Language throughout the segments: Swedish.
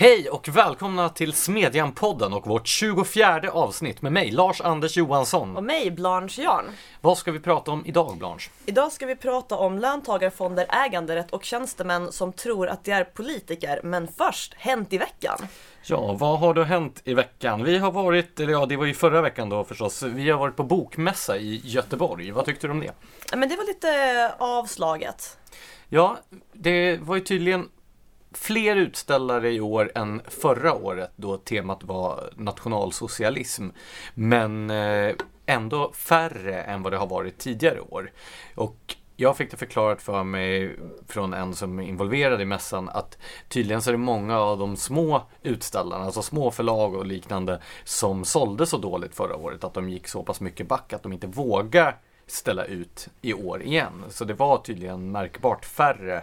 Hej och välkomna till Smedjan-podden och vårt 24 avsnitt med mig, Lars-Anders Johansson. Och mig, Blanche Jarn. Vad ska vi prata om idag, Blanche? Idag ska vi prata om löntagarfonder, äganderätt och tjänstemän som tror att de är politiker. Men först, Hänt i veckan. Ja, vad har då hänt i veckan? Vi har varit, eller ja, det var ju förra veckan då förstås. Vi har varit på bokmässa i Göteborg. Vad tyckte du om det? Men det var lite avslaget. Ja, det var ju tydligen fler utställare i år än förra året då temat var nationalsocialism. Men eh, ändå färre än vad det har varit tidigare år. Och jag fick det förklarat för mig från en som är involverad i mässan att tydligen så är det många av de små utställarna, alltså små förlag och liknande, som sålde så dåligt förra året att de gick så pass mycket back att de inte vågar ställa ut i år igen. Så det var tydligen märkbart färre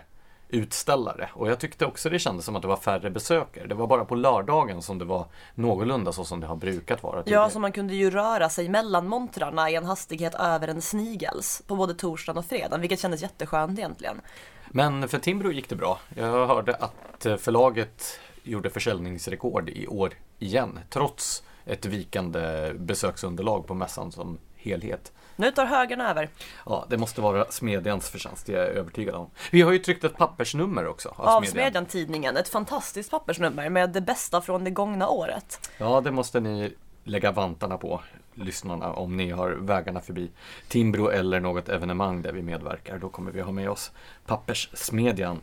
utställare. Och jag tyckte också det kändes som att det var färre besökare. Det var bara på lördagen som det var någorlunda så som det har brukat vara. Tidigare. Ja, så man kunde ju röra sig mellan montrarna i en hastighet över en snigels på både torsdagen och fredagen, vilket kändes jätteskönt egentligen. Men för Timbro gick det bra. Jag hörde att förlaget gjorde försäljningsrekord i år igen, trots ett vikande besöksunderlag på mässan som helhet. Nu tar högern över. Ja, det måste vara Smedjans förtjänst, det är jag övertygad om. Vi har ju tryckt ett pappersnummer också. Av, av Smedjan-tidningen. Ett fantastiskt pappersnummer med det bästa från det gångna året. Ja, det måste ni lägga vantarna på, lyssnarna, om ni har vägarna förbi Timbro eller något evenemang där vi medverkar. Då kommer vi ha med oss Papperssmedjan.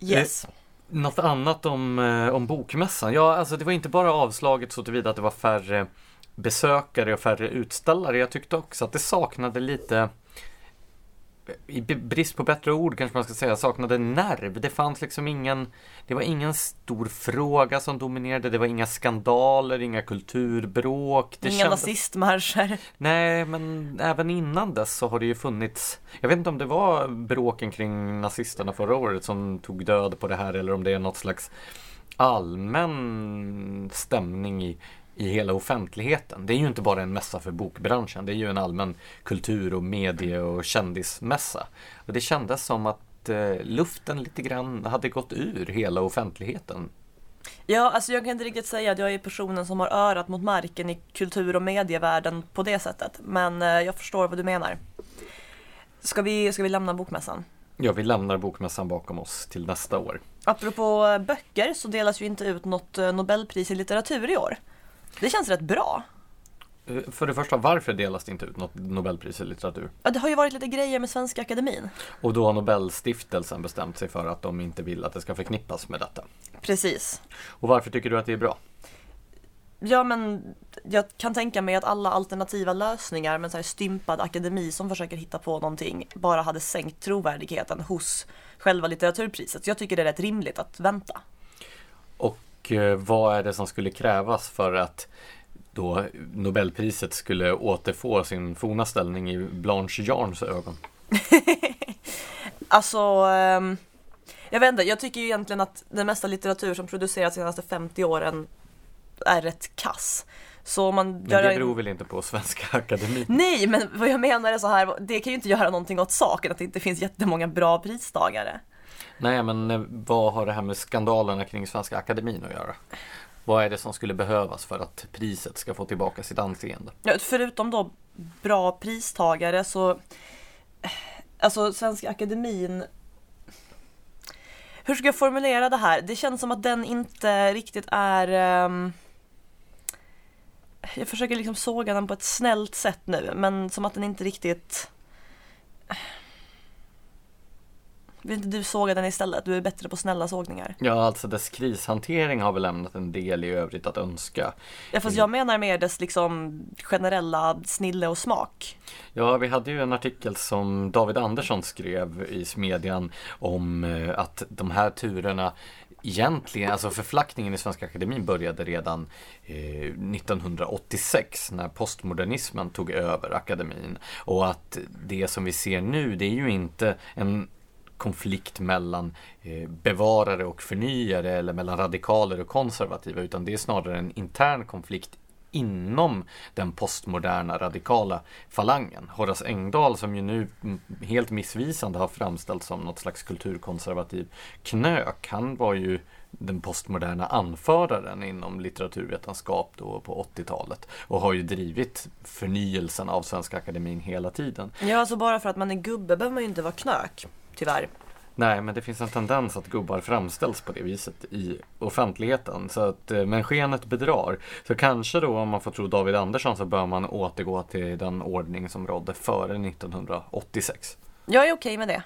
Yes. Eh, något annat om, eh, om bokmässan? Ja, alltså det var inte bara avslaget så tillvida att det var färre besökare och färre utställare. Jag tyckte också att det saknade lite i brist på bättre ord kanske man ska säga, saknade nerv. Det fanns liksom ingen, det var ingen stor fråga som dominerade, det var inga skandaler, inga kulturbråk. Det inga kändes... nazistmarscher. Nej, men även innan dess så har det ju funnits, jag vet inte om det var bråken kring nazisterna förra året som tog död på det här eller om det är något slags allmän stämning i i hela offentligheten. Det är ju inte bara en mässa för bokbranschen. Det är ju en allmän kultur och medie och kändismässa. Och det kändes som att eh, luften lite grann hade gått ur hela offentligheten. Ja, alltså jag kan inte riktigt säga att jag är personen som har örat mot marken i kultur och medievärlden på det sättet. Men eh, jag förstår vad du menar. Ska vi, ska vi lämna bokmässan? Ja, vi lämnar bokmässan bakom oss till nästa år. Apropå böcker så delas ju inte ut något eh, Nobelpris i litteratur i år. Det känns rätt bra. Eh, för det första, varför delas det inte ut något Nobelpris i litteratur? Ja, det har ju varit lite grejer med Svenska Akademin. Och då har Nobelstiftelsen bestämt sig för att de inte vill att det ska förknippas med detta. Precis. Och varför tycker du att det är bra? Ja men jag kan tänka mig att alla alternativa lösningar med så här stympad akademi som försöker hitta på någonting bara hade sänkt trovärdigheten hos själva litteraturpriset. Så jag tycker det är rätt rimligt att vänta. Och eh, vad är det som skulle krävas för att då Nobelpriset skulle återfå sin forna ställning i Blanche Jarns ögon? alltså, ehm, jag vet inte, jag tycker ju egentligen att den mesta litteratur som producerats de senaste 50 åren är rätt kass. Så man men det beror väl inte på Svenska Akademin? Nej, men vad jag menar är så här, det kan ju inte göra någonting åt saken att det inte finns jättemånga bra pristagare. Nej, men eh, vad har det här med skandalerna kring Svenska Akademin att göra? Vad är det som skulle behövas för att priset ska få tillbaka sitt anseende? Ja, förutom då bra pristagare så eh, Alltså Svenska Akademin Hur ska jag formulera det här? Det känns som att den inte riktigt är um... Jag försöker liksom såga den på ett snällt sätt nu men som att den inte riktigt eh, vill inte du såga den istället? Du är bättre på snälla sågningar. Ja, alltså dess krishantering har väl lämnat en del i övrigt att önska. Ja, fast jag menar mer dess liksom generella snille och smak. Ja, vi hade ju en artikel som David Andersson skrev i Smedjan om eh, att de här turerna egentligen, alltså förflackningen i Svenska Akademin började redan eh, 1986 när postmodernismen tog över akademin. Och att det som vi ser nu, det är ju inte en konflikt mellan eh, bevarare och förnyare eller mellan radikaler och konservativa utan det är snarare en intern konflikt inom den postmoderna radikala falangen. Horace Engdahl som ju nu helt missvisande har framställts som något slags kulturkonservativ knök. Han var ju den postmoderna anföraren inom litteraturvetenskap då på 80-talet och har ju drivit förnyelsen av Svenska Akademin hela tiden. Ja, alltså bara för att man är gubbe behöver man ju inte vara knök, tyvärr. Nej, men det finns en tendens att gubbar framställs på det viset i offentligheten. Så att, eh, men skenet bedrar. Så kanske då, om man får tro David Andersson, så bör man återgå till den ordning som rådde före 1986. Jag är okej med det.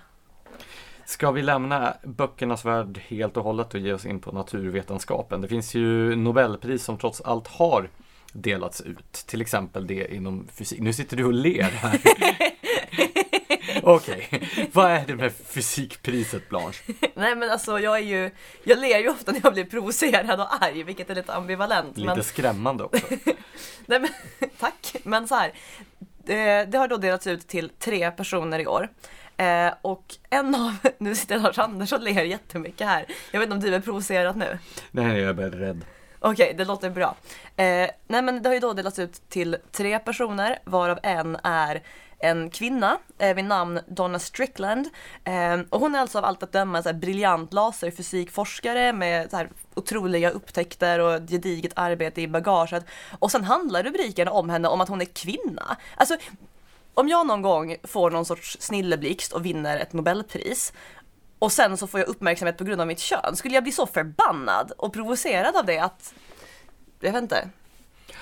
Ska vi lämna böckernas värld helt och hållet och ge oss in på naturvetenskapen? Det finns ju Nobelpris som trots allt har delats ut. Till exempel det inom fysik. Nu sitter du och ler här. Okej, okay. vad är det med fysikpriset Blanche? Nej men alltså jag är ju, jag ler ju ofta när jag blir provocerad och arg, vilket är lite ambivalent. Lite men... skrämmande också. Nej men tack, men så här. Det, har då delats ut till tre personer i år. Eh, och en av, nu sitter Lars Andersson och ler jättemycket här. Jag vet inte om du är provocerad nu? Nej, jag är bara rädd. Okej, okay, det låter bra. Eh, nej men det har ju då delats ut till tre personer varav en är en kvinna eh, vid namn Donna Strickland. Eh, och hon är alltså av allt att döma en briljant laserfysikforskare med så här, otroliga upptäckter och gediget arbete i bagaget. Och sen handlar rubriken om henne om att hon är kvinna. Alltså, om jag någon gång får någon sorts snilleblixt och vinner ett nobelpris och sen så får jag uppmärksamhet på grund av mitt kön, skulle jag bli så förbannad och provocerad av det att, jag vet inte,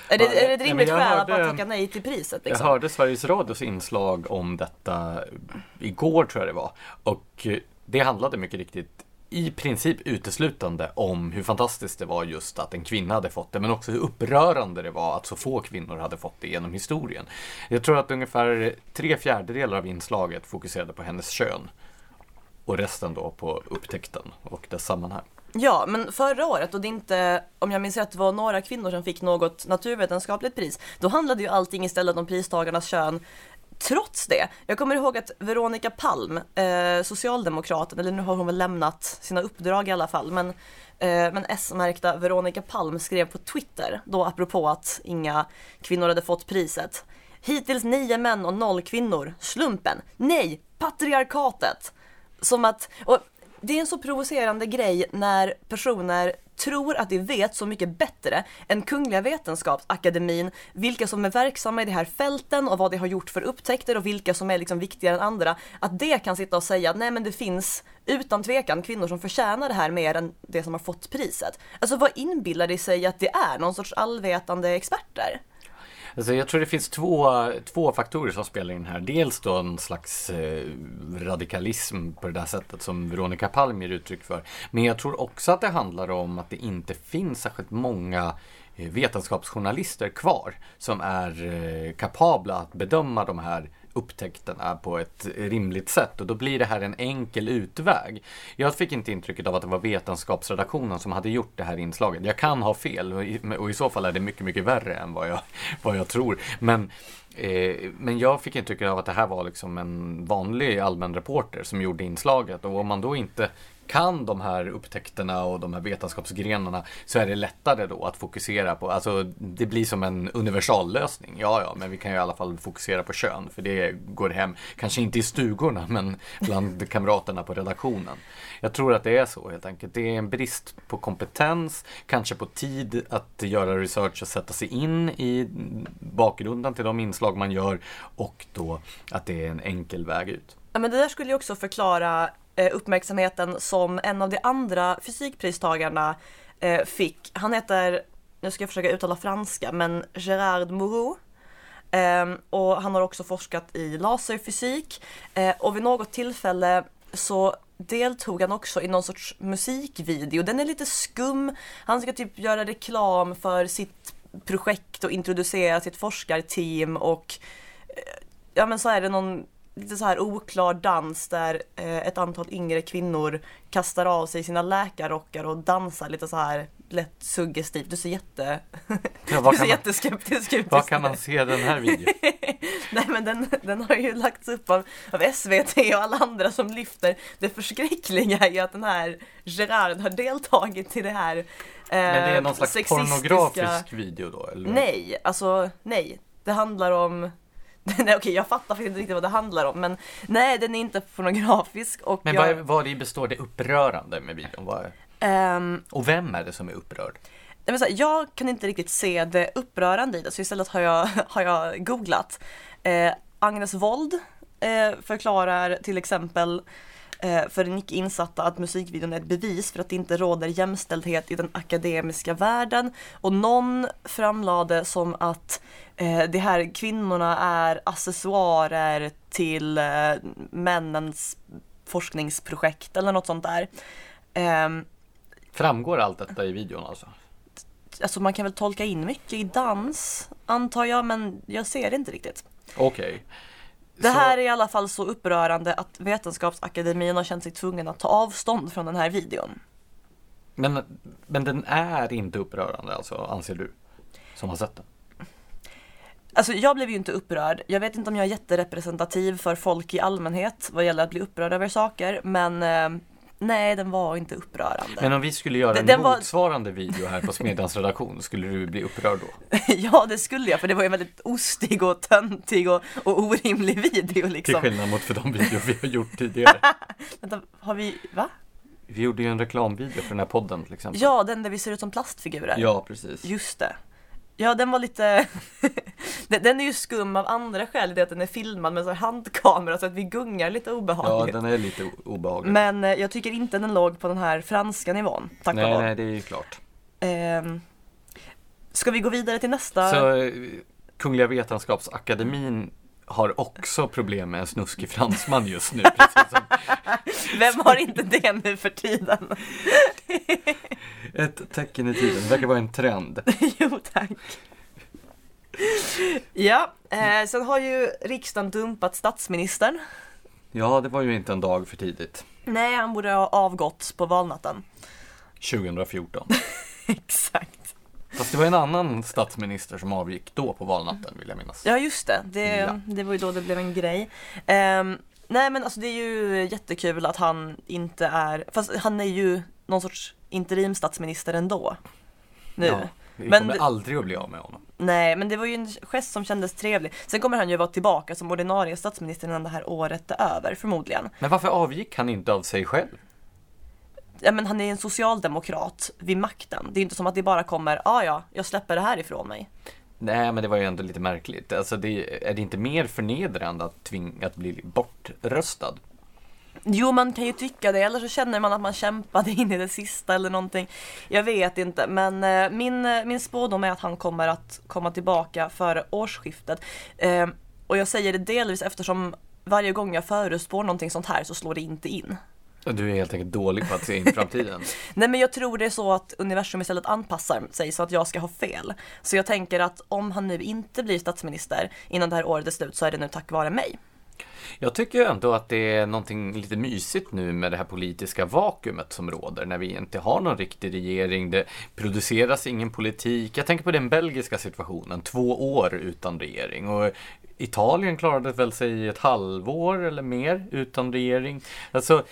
är det, är det ett rimligt skäl att bara tacka nej till priset? Liksom? Jag hörde Sveriges Radios inslag om detta igår tror jag det var. Och det handlade mycket riktigt i princip uteslutande om hur fantastiskt det var just att en kvinna hade fått det, men också hur upprörande det var att så få kvinnor hade fått det genom historien. Jag tror att ungefär tre fjärdedelar av inslaget fokuserade på hennes kön och resten då på upptäckten och dess sammanhang. Ja, men förra året, och det inte, om jag minns rätt, var några kvinnor som fick något naturvetenskapligt pris, då handlade ju allting istället om pristagarnas kön. Trots det, jag kommer ihåg att Veronica Palm, eh, socialdemokraten, eller nu har hon väl lämnat sina uppdrag i alla fall, men, eh, men S-märkta Veronica Palm skrev på Twitter, då apropå att inga kvinnor hade fått priset. Hittills nio män och noll kvinnor. Slumpen? Nej, patriarkatet! Som att, och det är en så provocerande grej när personer tror att de vet så mycket bättre än Kungliga Vetenskapsakademin vilka som är verksamma i de här fälten och vad de har gjort för upptäckter och vilka som är liksom viktigare än andra. Att det kan sitta och säga att nej men det finns utan tvekan kvinnor som förtjänar det här mer än det som har fått priset. Alltså vad inbillar de sig att det är? Någon sorts allvetande experter? Alltså jag tror det finns två, två faktorer som spelar in här. Dels då en slags eh, radikalism på det där sättet som Veronica Palm ger uttryck för. Men jag tror också att det handlar om att det inte finns särskilt många eh, vetenskapsjournalister kvar som är eh, kapabla att bedöma de här upptäckterna på ett rimligt sätt och då blir det här en enkel utväg. Jag fick inte intrycket av att det var vetenskapsredaktionen som hade gjort det här inslaget. Jag kan ha fel och i, och i så fall är det mycket, mycket värre än vad jag, vad jag tror. Men eh, men jag fick intrycket av att det här var liksom en vanlig allmän reporter som gjorde inslaget och om man då inte kan de här upptäckterna och de här vetenskapsgrenarna så är det lättare då att fokusera på, alltså det blir som en universallösning. Ja, ja, men vi kan ju i alla fall fokusera på kön för det går hem, kanske inte i stugorna men bland kamraterna på redaktionen. Jag tror att det är så helt enkelt. Det är en brist på kompetens, kanske på tid att göra research och sätta sig in i bakgrunden till de inslag man gör och då att det är en enkel väg ut. Ja, men det där skulle ju också förklara Eh, uppmärksamheten som en av de andra fysikpristagarna eh, fick. Han heter, nu ska jag försöka uttala franska, men Gérard Moreau. Ehm, och han har också forskat i laserfysik eh, och vid något tillfälle så deltog han också i någon sorts musikvideo. Den är lite skum. Han ska typ göra reklam för sitt projekt och introducera sitt forskarteam och eh, ja men så är det någon lite så här oklar dans där eh, ett antal yngre kvinnor kastar av sig sina läkarrockar och dansar lite så här lätt suggestivt. Du ser jätte... Ja, du ser jätteskeptisk ut. Var kan man se den här videon? Nej men den, den har ju lagts upp av, av SVT och alla andra som lyfter det förskräckliga i att den här Gerard har deltagit i det här eh, Men det är någon slags sexistiska... pornografisk video då? Eller? Nej, alltså nej. Det handlar om nej, okej, jag fattar inte riktigt vad det handlar om, men nej, den är inte pornografisk. Och men jag... vad, vad består det upprörande med videon? Vad är... Ehm, Och vem är det som är upprörd? jag, vill säga, jag kan inte riktigt se det upprörande i det, så istället har jag, har jag googlat. Eh, Agnes Wold eh, förklarar till exempel för den icke insatta att musikvideon är ett bevis för att det inte råder jämställdhet i den akademiska världen. Och någon framlade som att eh, de här kvinnorna är accessoarer till eh, männens forskningsprojekt eller något sånt där. Ehm, Framgår allt detta i videon alltså? alltså man kan väl tolka in mycket i dans, antar jag, men jag ser det inte riktigt. Okej. Det här är i alla fall så upprörande att Vetenskapsakademin har känt sig tvungen att ta avstånd från den här videon. Men, men den är inte upprörande alltså, anser du? Som har sett den? Alltså jag blev ju inte upprörd. Jag vet inte om jag är jätterepresentativ för folk i allmänhet vad gäller att bli upprörd över saker, men eh, nej, den var inte upprörande. Men om vi skulle göra en Den var- motsvarande video här på Smedjans redaktion, skulle du bli upprörd då? ja, det skulle jag, för det var ju en väldigt ostig och töntig och, och orimlig video Till liksom. skillnad mot för de videor vi har gjort tidigare. Vänta, har vi, va? Vi gjorde ju en reklamvideo för den här podden till exempel. Ja, den där vi ser ut som plastfigurer. Ja, precis. Just det. Ja, den var lite... Den- är ju skum av andra skäl, det att den är filmad med så handkamera så att vi gungar lite Ja, obehagligt. den är lite obehaglig. Men eh, jag tycker inte den låg på den här franska nivån, tack och nej, lov. nej, det är ju klart. Ehm, ska vi gå vidare till nästa? Så eh, Kungliga Vetenskapsakademin har också problem med en snuskig fransman just nu. Som Vem har inte det nu för tiden? ett tecken i tiden. Det verkar vara en trend. jo, tack. Ja, eh, sen har ju riksdagen dumpat statsministern. Ja, det var ju inte en dag för tidigt. Nej, han borde ha avgått på valnatten. 2014. Exakt. Fast det var en annan statsminister som avgick då på valnatten vill jag minnas. Ja just det, det, Ja. det var ju då det blev en grej. Ehm, nej men alltså det är ju jättekul att han inte är, fast han är ju någon sorts interimstatsminister ändå. Nu. Ja, vi Men kommer aldrig att bli av med honom. Nej men det var ju en gest som kändes trevlig. Sen kommer han ju vara tillbaka som ordinarie statsminister innan det här året är över förmodligen. Men varför avgick han inte av sig själv? Ja men han är en socialdemokrat vid makten. Det är inte som att det bara kommer, ah, ja jag släpper det här ifrån mig. Nej, men det var ju ändå lite märkligt. Alltså, det, är det inte mer förnedrande att tvinga att bli bortröstad? Jo, man kan ju tycka det, eller så känner man att man kämpade in i det sista eller någonting. Jag vet inte, men eh, min, eh, min spådom är att han kommer att komma tillbaka före årsskiftet. Eh, och jag säger det delvis eftersom varje gång jag förutspår någonting sånt här så slår det inte in. Du är helt enkelt dålig på att se in i framtiden. Nej men jag tror det är så att universum istället anpassar sig så att jag ska ha fel. Så jag tänker att om han nu inte blir statsminister innan det här året är slut så är det nu tack vare mig. Jag tycker ändå att det är någonting lite mysigt nu med det här politiska vakuumet som råder när vi inte har någon riktig regering. Det produceras ingen politik. Jag tänker på den belgiska situationen, två år utan regering. Och Italien klarade väl sig i ett halvår eller mer utan regering. Alltså,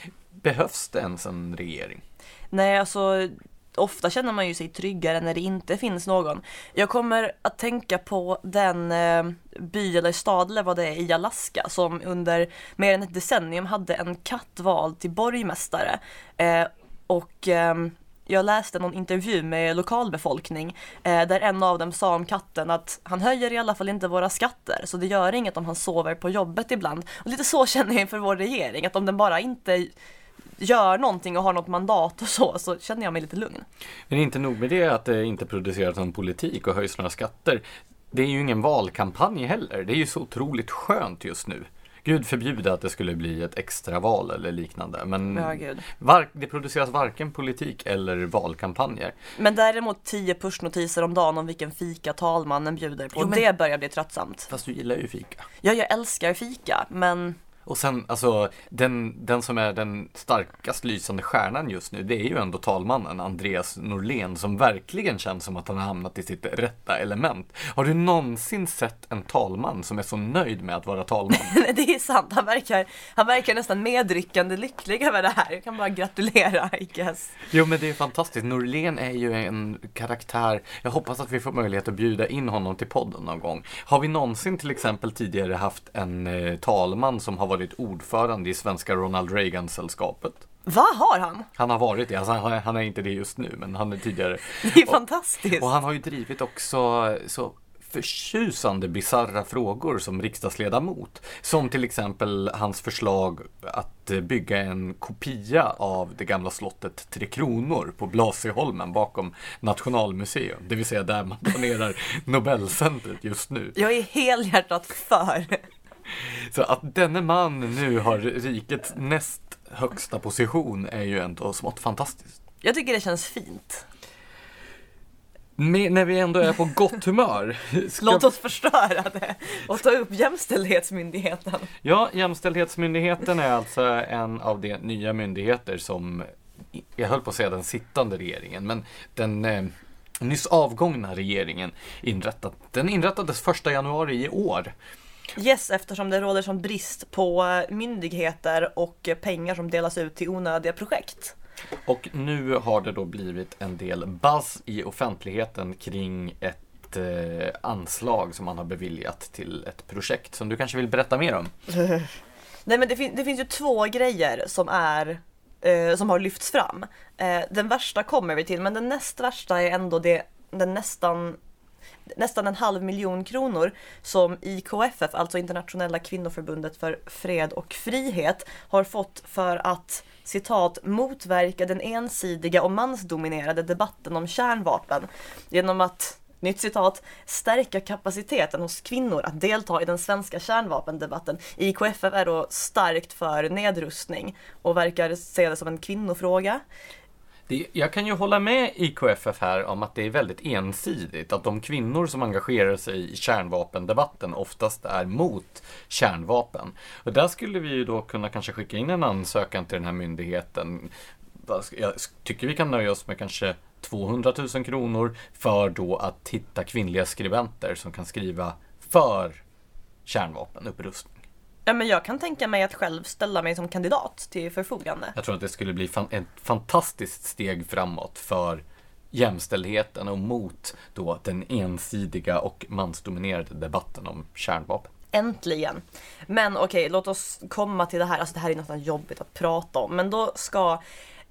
behövs det ens en regering? Nej, alltså ofta känner man ju sig tryggare när det inte finns någon. Jag kommer att tänka på den eh, by eller stad eller vad det är i Alaska som under mer än ett decennium hade en katt vald till borgmästare. Eh, och eh, jag läste någon intervju med lokalbefolkning eh, där en av dem sa om katten att han höjer i alla fall inte våra skatter så det gör inget om han sover på jobbet ibland. Och lite så känner jag inför vår regering, att om den bara inte gör någonting och har något mandat och så, så känner jag mig lite lugn. Men inte nog med det att det inte produceras någon politik och höjs några skatter. Det är ju ingen valkampanj heller. Det är ju så otroligt skönt just nu. Gud förbjude att det skulle bli ett extraval eller liknande. Men Ja, det produceras varken politik eller valkampanjer. Men däremot 10 pushnotiser om dagen om vilken fika talmannen bjuder på, Jo, men- det börjar bli tröttsamt. Fast du gillar ju fika. Ja, jag älskar fika, men Och sen, alltså, den, den som är den starkast lysande stjärnan just nu, det är ju ändå talmannen Andreas Norlén som verkligen känns som att han har hamnat i sitt rätta element. Har du någonsin sett en talman som är så nöjd med att vara talman? det är sant. Han verkar, han verkar nästan medryckande lycklig över det här. Jag kan bara gratulera, I guess. Jo men det är fantastiskt. Norlén är ju en karaktär. Jag hoppas att vi får möjlighet att bjuda in honom till podden någon gång. Har vi någonsin till exempel tidigare haft en eh, talman som har varit ordförande i svenska Ronald Reagan-sällskapet? Va, har han? Han har varit det, alltså, han, han är inte det just nu men han är tidigare. Det är fantastiskt. Och han har ju drivit också så förtjusande bisarra frågor som riksdagsledamot. Som till exempel hans förslag att bygga en kopia av det gamla slottet Tre Kronor på Blasieholmen bakom Nationalmuseum. Det vill säga där man planerar Nobelcentret just nu. Jag är helhjärtat för. Så att denne man nu har rikets näst högsta position är ju ändå smått fantastiskt. Jag tycker det känns fint. Med, när vi ändå är på gott humör. Ska... Låt oss förstöra det och ta upp Jämställdhetsmyndigheten. Ja, Jämställdhetsmyndigheten är alltså en av de nya myndigheter som, jag höll på att säga den sittande regeringen, men den eh, nyss avgångna regeringen inrättat. Den inrättades första januari i år. Yes, eftersom det råder sån brist på myndigheter och pengar som delas ut till onödiga projekt. Och nu har det då blivit en del buzz i offentligheten kring ett eh, anslag som man har beviljat till ett projekt som du kanske vill berätta mer om? Nej men det, fin det finns ju två grejer som är eh, som har lyfts fram. Eh, den värsta kommer vi till men den näst värsta är ändå det, den nästan nästan en halv miljon kronor som IKFF, alltså Internationella kvinnoförbundet för fred och frihet, har fått för att citat motverka den ensidiga och mansdominerade debatten om kärnvapen genom att Nytt citat, stärka kapaciteten hos kvinnor att delta i den svenska kärnvapendebatten. IKFF är då starkt för nedrustning och verkar se det som en kvinnofråga. Det, jag kan ju hålla med IKFF här om att det är väldigt ensidigt. Att de kvinnor som engagerar sig i kärnvapendebatten oftast är mot kärnvapen. Och där skulle vi ju då kunna kanske skicka in en ansökan till den här myndigheten. Jag tycker vi kan nöja oss med kanske 200 000 kronor för då att hitta kvinnliga skribenter som kan skriva för kärnvapenupprustning. Ja, men jag kan tänka mig att själv ställa mig som kandidat till förfogande. Jag tror att det skulle bli fan, ett fantastiskt steg framåt för jämställdheten och mot då den ensidiga och mansdominerade debatten om kärnvapen. Äntligen! Men okej, okay, låt oss komma till det här. Alltså det här är nästan jobbigt att prata om. Men då ska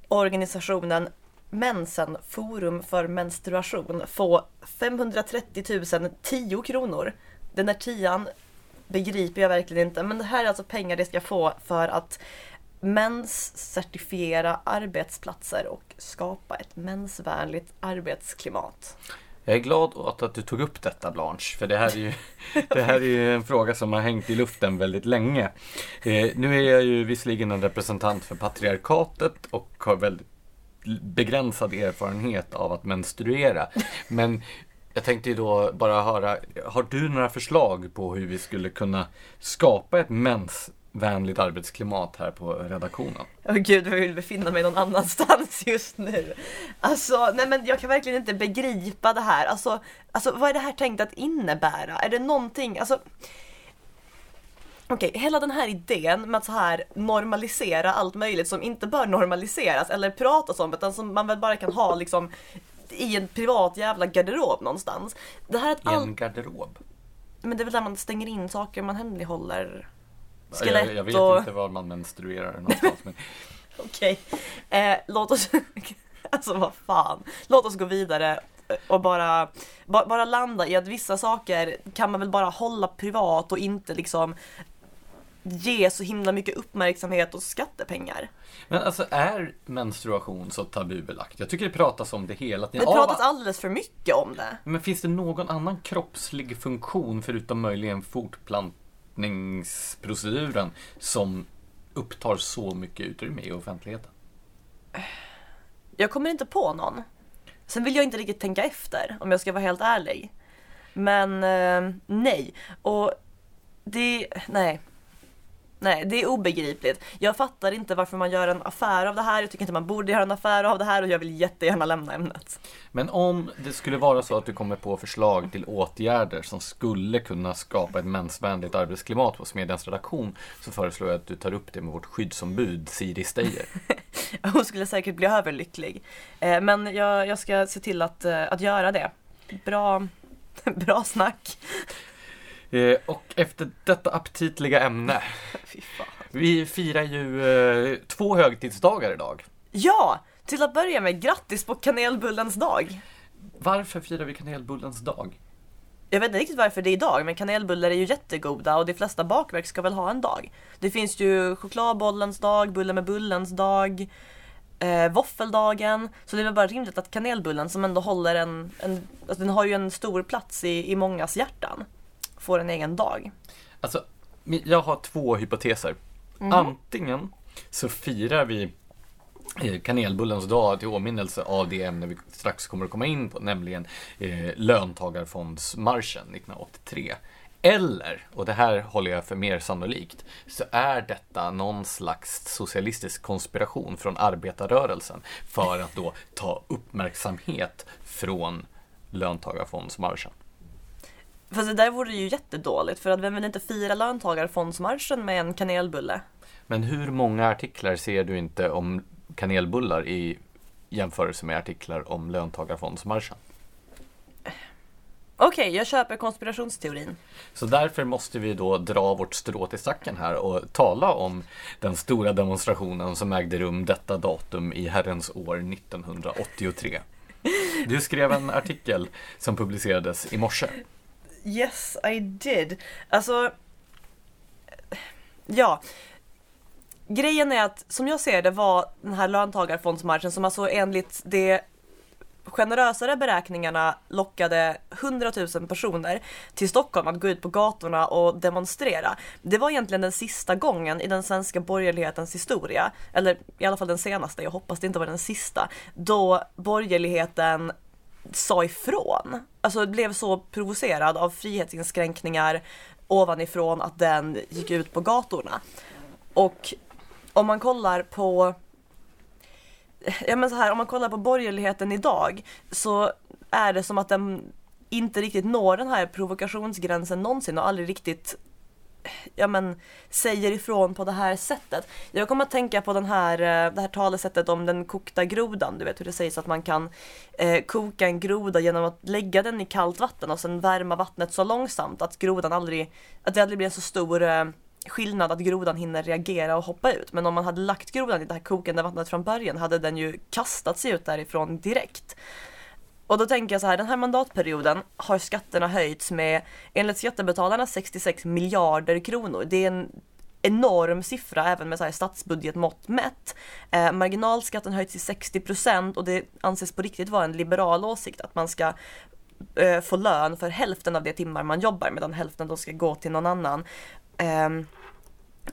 organisationen Mensen Forum för menstruation få 530 000 10 kronor. Den där tian begriper jag verkligen inte. Men det här är alltså pengar de ska få för att menscertifiera arbetsplatser och skapa ett mensvänligt arbetsklimat. Jag är glad åt att du tog upp detta Blanche, för det här är ju, det här är en fråga som har hängt i luften väldigt länge. Eh, nu är jag ju visserligen en representant för patriarkatet och har väldigt begränsad erfarenhet av att menstruera. Men jag tänkte ju då bara höra, har du några förslag på hur vi skulle kunna skapa ett mensvänligt arbetsklimat här på redaktionen? Åh oh, gud, jag vill befinna mig någon annanstans just nu. Alltså, nej men jag kan verkligen inte begripa det här. Alltså, alltså vad är det här tänkt att innebära? Är det någonting, alltså Okej, hela den här idén med att så här normalisera allt möjligt som inte bör normaliseras eller pratas om utan som man väl bara kan ha liksom i en privat jävla garderob någonstans. Det här att I all... en garderob? Men det är väl där man stänger in saker man hemlighåller. Skelett jag, jag vet och... inte var man menstruerar någonstans. men... Okej, okay. eh, låt oss, alltså vad fan, låt oss gå vidare och bara, ba, bara landa i att vissa saker kan man väl bara hålla privat och inte liksom ge så himla mycket uppmärksamhet och skattepengar. Men alltså är menstruation så tabubelagt? Jag tycker det pratas om det hela tiden. Det pratas alldeles för mycket om det. Men finns det någon annan kroppslig funktion förutom möjligen fortplantningsproceduren som upptar så mycket utrymme i offentligheten? Jag kommer inte på någon. Sen vill jag inte riktigt tänka efter om jag ska vara helt ärlig. Men eh, nej. Och det, nej. Nej, det är obegripligt. Jag fattar inte varför man gör en affär av det här. Jag tycker inte man borde göra en affär av det här och jag vill jättegärna lämna ämnet. Men om det skulle vara så att du kommer på förslag till åtgärder som skulle kunna skapa ett mensvänligt arbetsklimat på Smedjans redaktion så föreslår jag att du tar upp det med vårt skyddsombud Siri Steyer. Hon skulle säkert bli överlycklig. Eh, men jag, jag ska se till att, eh, att göra det. Bra, bra snack. Eh, och efter detta aptitliga ämne. Vi firar ju eh, två högtidsdagar idag. Ja! Till att börja med, grattis på kanelbullens dag! Varför firar vi kanelbullens dag? Jag vet inte riktigt varför det är idag, men kanelbullar är ju jättegoda och de flesta bakverk ska väl ha en dag. Det finns ju chokladbollens dag, bulle med bullens dag, eh, våffeldagen. Så det är väl bara rimligt att kanelbullen som ändå håller en, en alltså den har ju en stor plats i, i mångas hjärtan, får en egen dag. Alltså, jag har två hypoteser. Antingen så firar vi eh, kanelbullens dag till åminnelse av det ämne vi strax kommer att komma in på, nämligen eh, löntagarfondsmarschen 1983. Eller, och det här håller jag för mer sannolikt, så är detta någon slags socialistisk konspiration från arbetarrörelsen för att då ta uppmärksamhet från löntagarfondsmarschen. Fast det där vore ju jättedåligt för att vem vill inte fira löntagarfondsmarschen med en kanelbulle? Men hur många artiklar ser du inte om kanelbullar i jämförelse med artiklar om löntagarfondsmarschen? Okej, jag köper konspirationsteorin. Så därför måste vi då dra vårt strå till stacken här och tala om den stora demonstrationen som ägde rum detta datum i herrens år 1983. Du skrev en artikel som publicerades i morse. Yes, I did. Alltså, ja. Grejen är att som jag ser det var den här löntagarfondsmarschen som alltså enligt de generösare beräkningarna lockade 100 000 personer till Stockholm att gå ut på gatorna och demonstrera. Det var egentligen den sista gången i den svenska borgerlighetens historia, eller i alla fall den senaste, jag hoppas det inte var den sista, då borgerligheten sa ifrån. Alltså blev så provocerad av frihetsinskränkningar ovanifrån att den gick ut på gatorna. Och om man kollar på Ja men så här, om man kollar på borgerligheten idag så är det som att den inte riktigt når den här provokationsgränsen någonsin och aldrig riktigt ja men, säger ifrån på det här sättet. Jag kommer att tänka på den här, eh, det här talesättet om den kokta grodan. Du vet hur det sägs att man kan eh, koka en groda genom att lägga den i kallt vatten och sen värma vattnet så långsamt att grodan aldrig, att det aldrig blir en så stor eh, skillnad att grodan hinner reagera och hoppa ut. Men om man hade lagt grodan i det här kokande vattnet från början hade den ju kastat sig ut därifrån direkt. Och då tänker jag så här, den här mandatperioden har skatterna höjts med enligt skattebetalarna 66 miljarder kronor. Det är en enorm siffra även med så här statsbudgetmått mätt. Eh, marginalskatten höjts till 60 procent och det anses på riktigt vara en liberal åsikt att man ska eh, få lön för hälften av de timmar man jobbar medan hälften då ska gå till någon annan. Eh,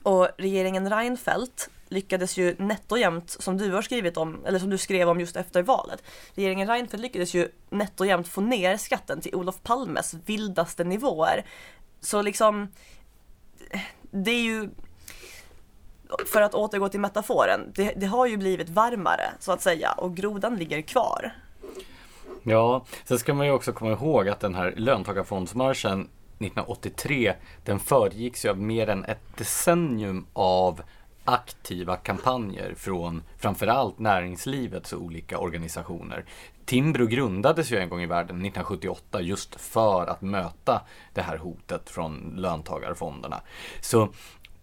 och regeringen Reinfeldt lyckades ju nätt och jämnt, som du har skrivit om, eller som du skrev om just efter valet. Regeringen Reinfeldt lyckades ju nätt och jämnt få ner skatten till Olof Palmes vildaste nivåer. Så liksom, det är ju, för att återgå till metaforen, det, det har ju blivit varmare så att säga och grodan ligger kvar. Ja, sen ska man ju också komma ihåg att den här löntagarfondsmarschen 1983, den föregicks ju av mer än ett decennium av aktiva kampanjer från framförallt näringslivets olika organisationer. Timbro grundades ju en gång i världen 1978 just för att möta det här hotet från löntagarfonderna. Så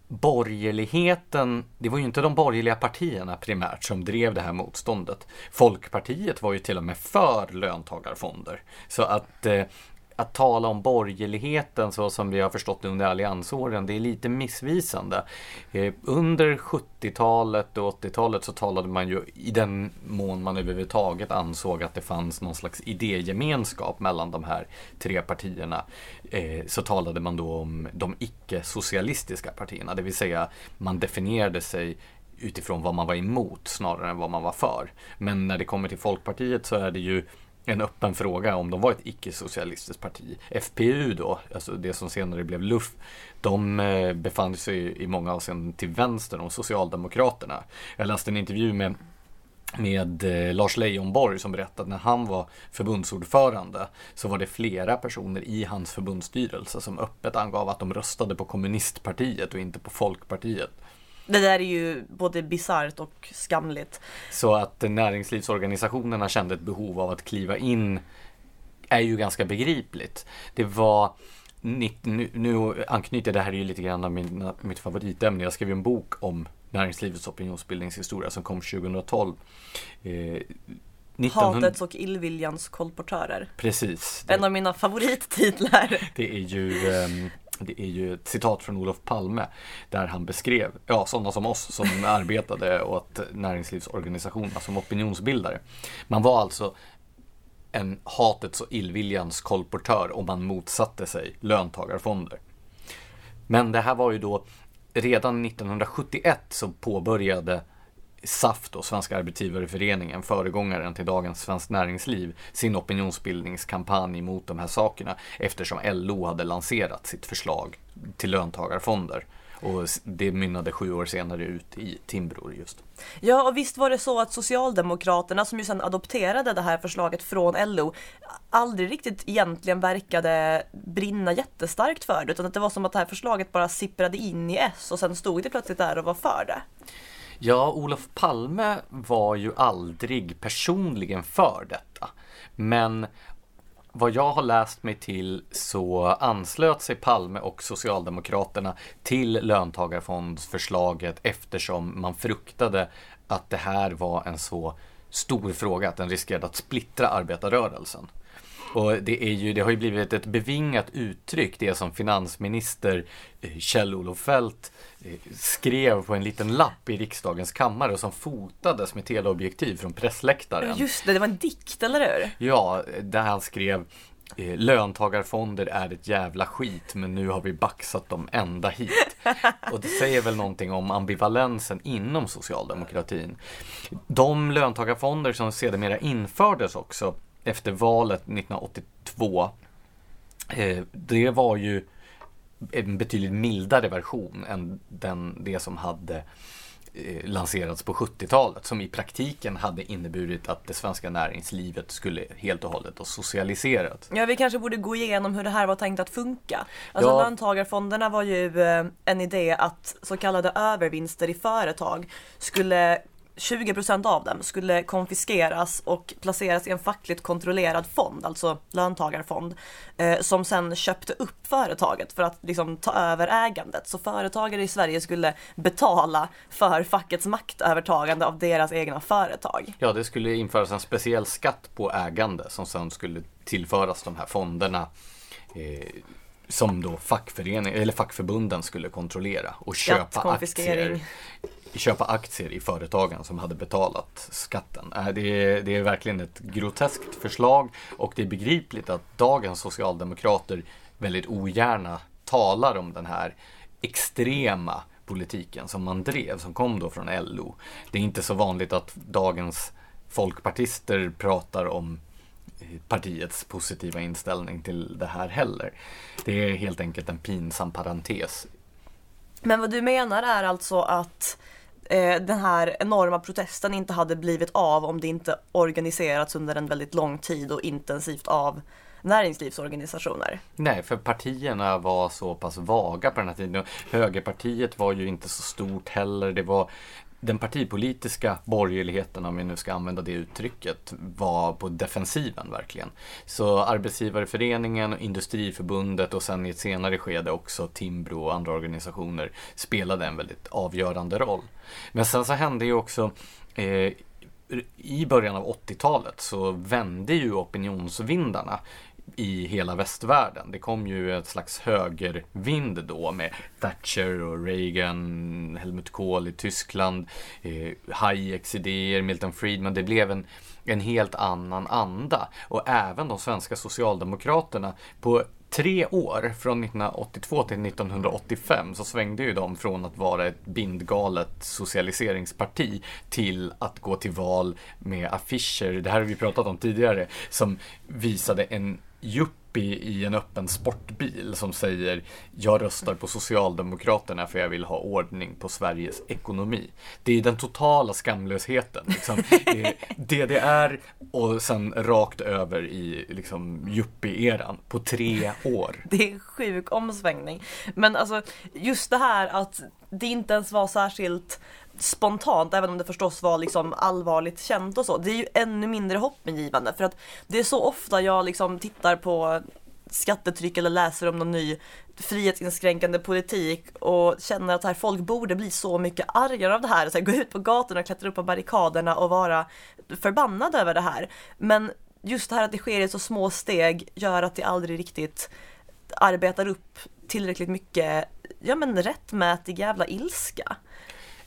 borgerligheten, det var ju inte de borgerliga partierna primärt som drev det här motståndet. Folkpartiet var ju till och med för löntagarfonder. Så att eh, att tala om borgerligheten så som vi har förstått under alliansåren, det är lite missvisande. Eh, under 70-talet och 80-talet så talade man ju i den mån man överhuvudtaget ansåg att det fanns någon slags idégemenskap mellan de här tre partierna. Eh, så talade man då om de icke-socialistiska partierna, det vill säga man definierade sig utifrån vad man var emot snarare än vad man var för. Men när det kommer till Folkpartiet så är det ju en öppen fråga om de var ett icke-socialistiskt parti. FPU då, alltså det som senare blev LUF, de eh, befann sig i många avseenden till vänster om Socialdemokraterna. Jag läste en intervju med med eh, Lars Leijonborg som berättade att när han var förbundsordförande så var det flera personer i hans förbundsstyrelse som öppet angav att de röstade på kommunistpartiet och inte på Folkpartiet. Det där är ju både bisarrt och skamligt. Så att näringslivsorganisationerna kände ett behov av att kliva in är ju ganska begripligt. Det var nu, nu anknyter det här är ju lite grann av min, mitt favoritämne. Jag skrev en bok om näringslivets opinionsbildningshistoria som kom 2012. Eh, 1900 Hatets och illviljans kolportörer. Precis. En av mina favorittitlar. Det är ju ehm, det är ju ett citat från Olof Palme där han beskrev, ja sådana som oss som arbetade åt näringslivsorganisationerna som opinionsbildare. Man var alltså en hatets och illviljans kolportör om man motsatte sig löntagarfonder. Men det här var ju då redan 1971 så påbörjade SAF då, Svenska Arbetsgivareföreningen, föregångaren till dagens Svenskt Näringsliv, sin opinionsbildningskampanj mot de här sakerna eftersom LO hade lanserat sitt förslag till löntagarfonder. Och det mynnade sju år senare ut i Timbror just. Ja, och visst var det så att Socialdemokraterna som ju sedan adopterade det här förslaget från LO aldrig riktigt egentligen verkade brinna jättestarkt för det, utan att det var som att det här förslaget bara sipprade in i S och sen stod det plötsligt där och var för det. Ja, Olof Palme var ju aldrig personligen för detta. Men vad jag har läst mig till så anslöt sig Palme och Socialdemokraterna till löntagarfondsförslaget eftersom man fruktade att det här var en så stor fråga att den riskerade att splittra arbetarrörelsen. Och det, är ju, det har ju blivit ett bevingat uttryck, det som finansminister eh, Kjell-Olof Feldt skrev på en liten lapp i riksdagens kammare och som fotades med teleobjektiv från pressläktaren. Just det, det var en dikt, eller hur? Ja, där han skrev eh, Löntagarfonder är ett jävla skit men nu har vi baxat dem ända hit. Och det säger väl någonting om ambivalensen inom socialdemokratin. De löntagarfonder som sedermera infördes också efter valet 1982. Eh, det var ju en betydligt mildare version än den, det som hade eh, lanserats på 70-talet som i praktiken hade inneburit att det svenska näringslivet skulle helt och hållet ha socialiserats. Ja, vi kanske borde gå igenom hur det här var tänkt att funka. Alltså Ja. löntagarfonderna var ju eh, en idé att så kallade övervinster i företag skulle 20% av dem skulle konfiskeras och placeras i en fackligt kontrollerad fond, alltså löntagarfond, eh, som sen köpte upp företaget för att liksom ta över ägandet. Så företagare i Sverige skulle betala för fackets maktövertagande av deras egna företag. Ja, det skulle införas en speciell skatt på ägande som sen skulle tillföras de här fonderna eh, som då fackförening, eller fackförbunden skulle kontrollera och köpa aktier köpa aktier i företagen som hade betalat skatten. Äh, det är, det är verkligen ett groteskt förslag och det är begripligt att dagens socialdemokrater väldigt ogärna talar om den här extrema politiken som man drev, som kom då från LO. Det är inte så vanligt att dagens folkpartister pratar om eh, partiets positiva inställning till det här heller. Det är helt enkelt en pinsam parentes. Men vad du menar är alltså att Eh, den här enorma protesten inte hade blivit av om det inte organiserats under en väldigt lång tid och intensivt av näringslivsorganisationer. Nej, för partierna var så pass vaga på den här tiden. Högerpartiet var ju inte så stort heller. Det var den partipolitiska borgerligheten, om vi nu ska använda det uttrycket, var på defensiven verkligen. Så Arbetsgivareföreningen, Industriförbundet och sen i ett senare skede också Timbro och andra organisationer spelade en väldigt avgörande roll. Men sen så hände ju också eh, i början av 80-talet så vände ju opinionsvindarna i hela västvärlden. Det kom ju ett slags högervind då med Thatcher och Reagan, Helmut Kohl i Tyskland, eh, Hayeks idéer, Milton Friedman. Det blev en, en helt annan anda. Och även de svenska socialdemokraterna på tre år, från 1982 till 1985, så svängde ju de från att vara ett bindgalet socialiseringsparti till att gå till val med affischer, det här har vi pratat om tidigare, som visade en yuppie i en öppen sportbil som säger jag röstar på Socialdemokraterna för jag vill ha ordning på Sveriges ekonomi. Det är den totala skamlösheten. Liksom. DDR och sen rakt över i liksom, yuppie-eran på tre år. Det är en sjuk omsvängning. Men alltså just det här att det inte ens var särskilt spontant, även om det förstås var liksom allvarligt känt och så. Det är ju ännu mindre hoppingivande för att det är så ofta jag liksom tittar på skattetryck eller läser om någon ny frihetsinskränkande politik och känner att här, folk borde bli så mycket argare av det här. Så här, gå ut på gatorna, klättra upp på barrikaderna och vara förbannad över det här. Men just det här att det sker i så små steg gör att det aldrig riktigt arbetar upp tillräckligt mycket, ja men rättmätig jävla ilska.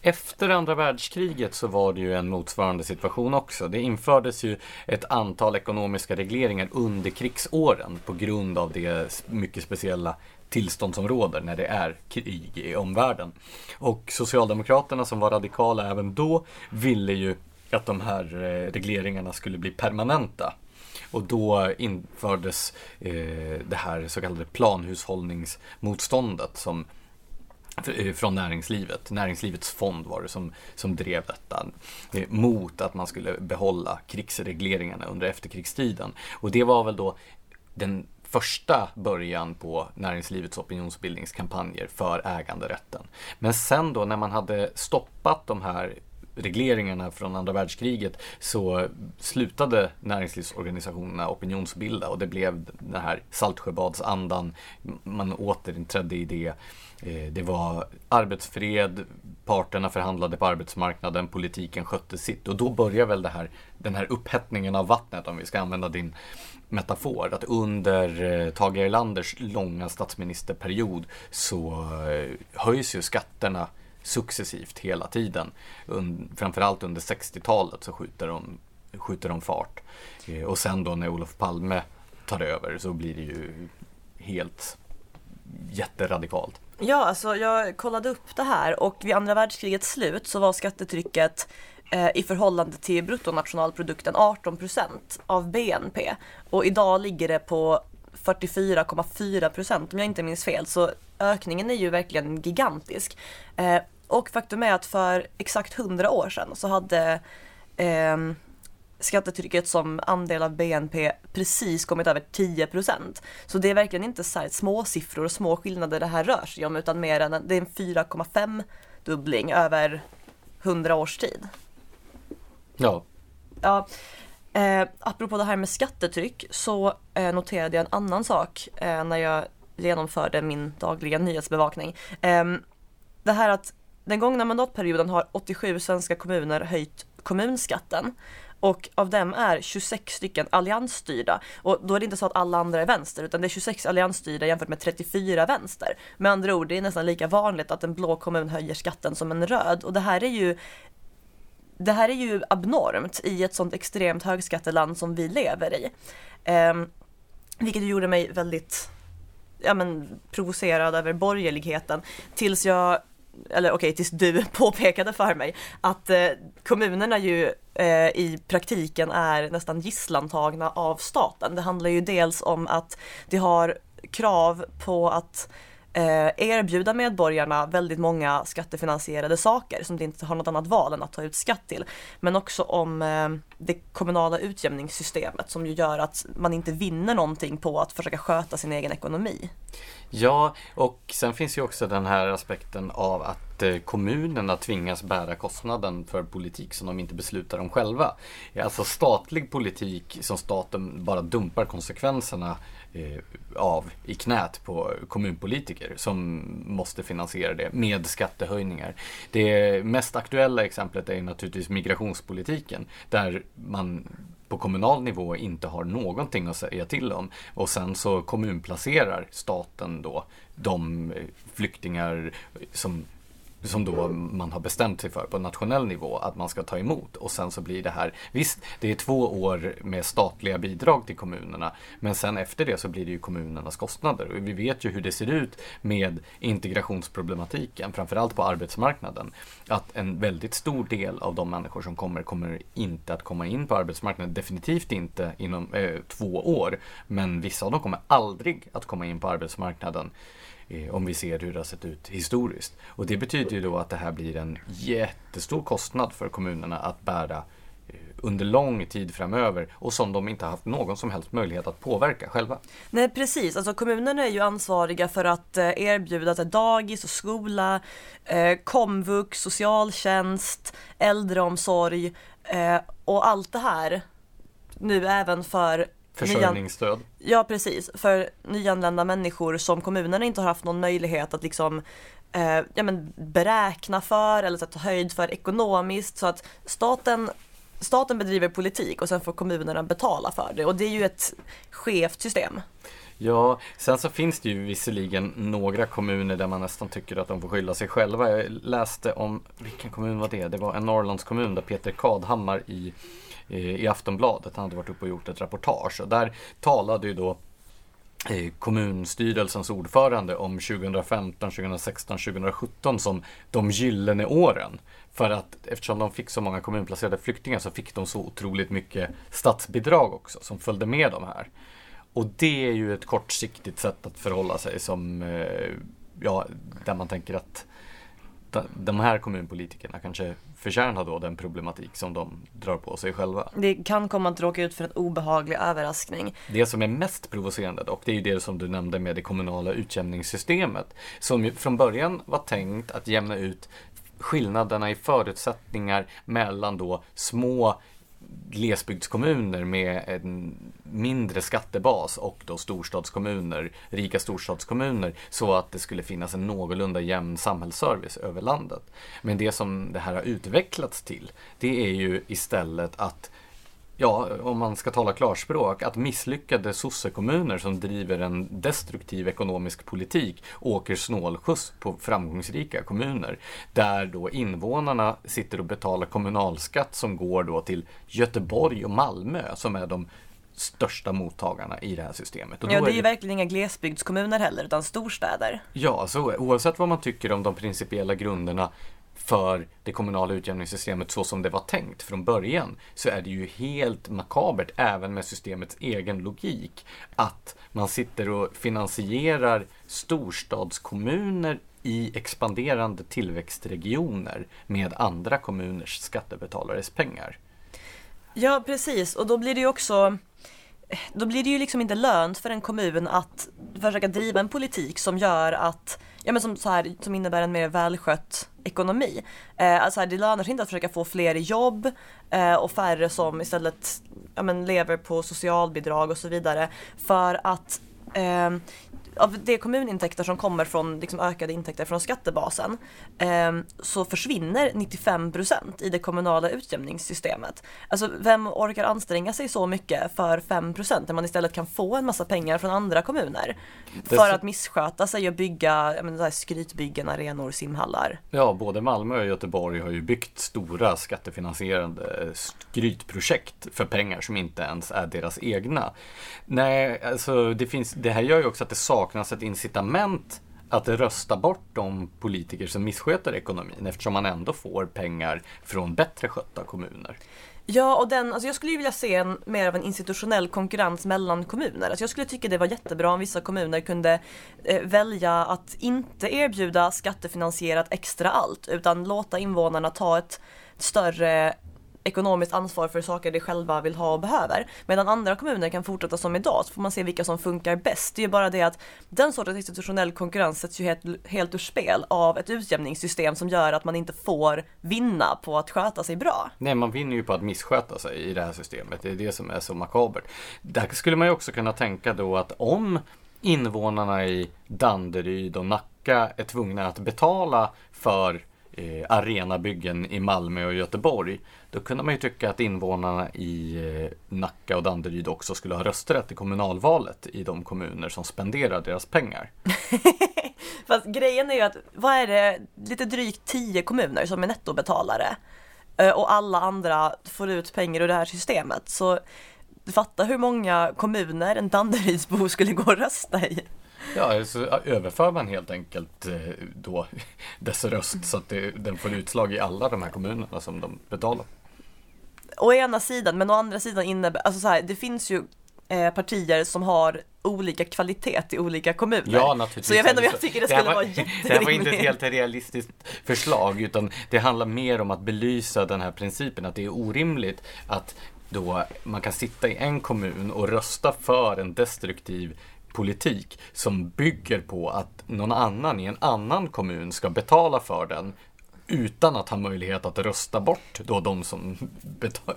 Efter andra världskriget så var det ju en motsvarande situation också. Det infördes ju ett antal ekonomiska regleringar under krigsåren på grund av det mycket speciella tillstånd som råder när det är krig i omvärlden. Och Socialdemokraterna som var radikala även då ville ju att de här eh, regleringarna skulle bli permanenta. Och då infördes eh, det här så kallade planhushållningsmotståndet som Eh, från näringslivet. Näringslivets fond var det som, som drev detta eh, mot att man skulle behålla krigsregleringarna under efterkrigstiden. Och det var väl då den första början på näringslivets opinionsbildningskampanjer för äganderätten. Men sen då när man hade stoppat de här regleringarna från andra världskriget så slutade näringslivsorganisationerna opinionsbilda och det blev den här Saltsjöbadsandan. Man återinträdde i det. Eh, det var arbetsfred, parterna förhandlade på arbetsmarknaden, politiken skötte sitt och då börjar väl det här, den här upphettningen av vattnet om vi ska använda din metafor. Att under eh, Tage Erlanders långa statsministerperiod så eh, höjs ju skatterna successivt hela tiden. framförallt under 60-talet så skjuter de, skjuter de fart. Eh, och sen då när Olof Palme tar över så blir det ju helt jätteradikalt. Ja, alltså jag kollade upp det här och vid andra världskrigets slut så var skattetrycket eh, i förhållande till bruttonationalprodukten 18 procent av BNP. Och idag ligger det på 44,4 procent om jag inte minns fel. Så ökningen är ju verkligen gigantisk. Eh, och faktum är att för exakt 100 år sedan så hade eh, skattetrycket som andel av BNP precis kommit över 10 procent. Så det är verkligen inte så här små siffror och små skillnader det här rör sig om utan mer än det är en 4,5 dubbling över 100 års tid. Ja. Ja. Eh, apropå det här med skattetryck så eh, noterade jag en annan sak eh, när jag genomförde min dagliga nyhetsbevakning. Eh, det här att den gångna mandatperioden har 87 svenska kommuner höjt kommunskatten och av dem är 26 stycken alliansstyrda. Och då är det inte så att alla andra är vänster utan det är 26 alliansstyrda jämfört med 34 vänster. Med andra ord, det är nästan lika vanligt att en blå kommun höjer skatten som en röd och det här är ju det här är ju abnormt i ett sånt extremt högskatteland som vi lever i. Eh, vilket gjorde mig väldigt ja, men, provocerad över borgerligheten tills jag eller okej, okay, tills du påpekade för mig att eh, kommunerna ju eh, i praktiken är nästan gisslantagna av staten. Det handlar ju dels om att de har krav på att eh, Eh, erbjuda medborgarna väldigt många skattefinansierade saker som de inte har något annat val än att ta ut skatt till. Men också om eh, det kommunala utjämningssystemet som ju gör att man inte vinner någonting på att försöka sköta sin egen ekonomi. Ja, och sen finns ju också den här aspekten av att eh, kommunerna tvingas bära kostnaden för politik som de inte beslutar om själva. Alltså statlig politik som staten bara dumpar konsekvenserna Eh, av i knät på kommunpolitiker som måste finansiera det med skattehöjningar. Det mest aktuella exemplet är naturligtvis migrationspolitiken där man på kommunal nivå inte har någonting att säga till om och sen så kommunplacerar staten då de eh, flyktingar som som då man har bestämt sig för på nationell nivå att man ska ta emot. Och sen så blir det här, visst det är två år med statliga bidrag till kommunerna men sen efter det så blir det ju kommunernas kostnader. Och vi vet ju hur det ser ut med integrationsproblematiken, framförallt på arbetsmarknaden. Att en väldigt stor del av de människor som kommer, kommer inte att komma in på arbetsmarknaden. Definitivt inte inom eh, två år. Men vissa av dem kommer aldrig att komma in på arbetsmarknaden Eh, om vi ser hur det har sett ut historiskt. Och det betyder ju då att det här blir en jättestor kostnad för kommunerna att bära eh, under lång tid framöver och som de inte haft någon som helst möjlighet att påverka själva. Nej precis, alltså kommunerna är ju ansvariga för att eh, erbjuda erbjuda dagis och skola, komvux, socialtjänst, äldreomsorg och allt det här nu även för Försörjningsstöd. Ja, precis. För nyanlända människor som kommunerna inte har haft någon möjlighet att liksom eh, ja, men beräkna för eller så att ta höjd för ekonomiskt. Så att staten, staten bedriver politik och sen får kommunerna betala för det. Och det är ju ett skevt system. Ja, sen så finns det ju visserligen några kommuner där man nästan tycker att de får skylla sig själva. Jag läste om, vilken kommun var det? Det var en Norrlandskommun där Peter Kadhammar i, i Aftonbladet, han hade varit uppe och gjort ett reportage och där talade ju då eh, kommunstyrelsens ordförande om 2015, 2016, 2017 som de gyllene åren. För att eftersom de fick så många kommunplacerade flyktingar så fick de så otroligt mycket statsbidrag också som följde med de här. Och det är ju ett kortsiktigt sätt att förhålla sig som, eh, ja, där man tänker att de här kommunpolitikerna kanske förtjänar då den problematik som de drar på sig själva. Det kan komma att råka ut för en obehaglig överraskning. Det som är mest provocerande dock, det är ju det som du nämnde med det kommunala utjämningssystemet. Som ju från början var tänkt att jämna ut skillnaderna i förutsättningar mellan då små glesbygdskommuner med en mindre skattebas och då storstadskommuner, rika storstadskommuner, så att det skulle finnas en någorlunda jämn samhällsservice över landet. Men det som det här har utvecklats till, det är ju istället att ja, om man ska tala klarspråk, att misslyckade sossekommuner som driver en destruktiv ekonomisk politik åker snålskjuts på framgångsrika kommuner. Där då invånarna sitter och betalar kommunalskatt som går då till Göteborg och Malmö som är de största mottagarna i det här systemet. Och ja, det är ju verkligen inga glesbygdskommuner heller, utan storstäder. Ja, så oavsett vad man tycker om de principiella grunderna för det kommunala utjämningssystemet så som det var tänkt från början så är det ju helt makabert även med systemets egen logik att man sitter och finansierar storstadskommuner i expanderande tillväxtregioner med andra kommuners skattebetalares pengar. Ja, precis. Och då blir det ju också då blir det ju liksom inte lönt för en kommun att försöka driva en politik som gör att, ja men som, så här, som innebär en mer välskött ekonomi. Eh, alltså det lönar sig inte att försöka få fler jobb eh, och färre som istället ja, men lever på socialbidrag och så vidare. För att eh, av de kommunintäkter som kommer från liksom ökade intäkter från skattebasen eh, så försvinner 95 procent i det kommunala utjämningssystemet. Alltså vem orkar anstränga sig så mycket för 5 procent när man istället kan få en massa pengar från andra kommuner för så... att missköta sig och bygga menar, skrytbyggen, arenor, simhallar. Ja, både Malmö och Göteborg har ju byggt stora skattefinansierade skrytprojekt för pengar som inte ens är deras egna. Nej, alltså det finns, det här gör ju också att det saknas saknas ett incitament att rösta bort de politiker som missköter ekonomin eftersom man ändå får pengar från bättre skötta kommuner. Ja, och den, alltså jag skulle ju vilja se en, mer av en institutionell konkurrens mellan kommuner. Alltså jag skulle tycka det var jättebra om vissa kommuner kunde eh, välja att inte erbjuda skattefinansierat extra allt utan låta invånarna ta ett större ekonomiskt ansvar för saker de själva vill ha och behöver. Medan andra kommuner kan fortsätta som idag så får man se vilka som funkar bäst. Det är ju bara det att den sortens institutionell konkurrens sätts ju helt, helt ur spel av ett utjämningssystem som gör att man inte får vinna på att sköta sig bra. Nej, man vinner ju på att missköta sig i det här systemet. Det är det som är så makabert. Där skulle man ju också kunna tänka då att om invånarna i Danderyd och Nacka är tvungna att betala för eh, arenabyggen i Malmö och Göteborg. Då kunde man ju tycka att invånarna i eh, Nacka och Danderyd också skulle ha rösträtt i kommunalvalet i de kommuner som spenderar deras pengar. Fast grejen är ju att, vad är det, lite drygt tio kommuner som är nettobetalare. Eh, och alla andra får ut pengar ur det här systemet. Så fatta hur många kommuner en Danderydsbo skulle gå och rösta i. Ja, så överför man helt enkelt eh, då dess röst så att det, den får utslag i alla de här kommunerna som de betalar. Å ena sidan, men å andra sidan innebär, alltså så här, det finns ju eh, partier som har olika kvalitet i olika kommuner. Ja, naturligtvis. Så jag vet inte om jag tycker det, det skulle var, vara jätterimligt. Det här var inte ett helt realistiskt förslag utan det handlar mer om att belysa den här principen att det är orimligt att då man kan sitta i en kommun och rösta för en destruktiv politik som bygger på att någon annan i en annan kommun ska betala för den utan att ha möjlighet att rösta bort då de som,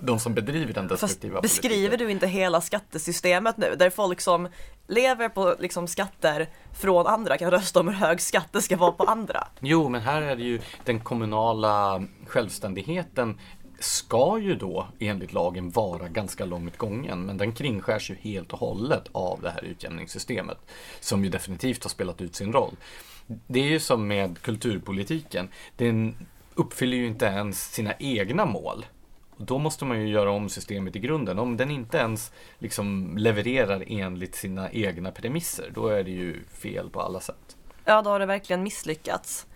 de som bedriver den destruktiva Fast beskriver du inte hela skattesystemet nu? Där folk som lever på liksom skatter från andra kan rösta om hur hög skatt det ska vara på andra. Jo, men här är det ju den kommunala självständigheten ska ju då enligt lagen vara ganska långt gången men den kringskärs ju helt och hållet av det här utjämningssystemet som ju definitivt har spelat ut sin roll. Det är ju som med kulturpolitiken. Den uppfyller ju inte ens sina egna mål. Då måste man ju göra om systemet i grunden. Om den inte ens liksom levererar enligt sina egna premisser, då är det ju fel på alla sätt. Ja, då har det verkligen misslyckats.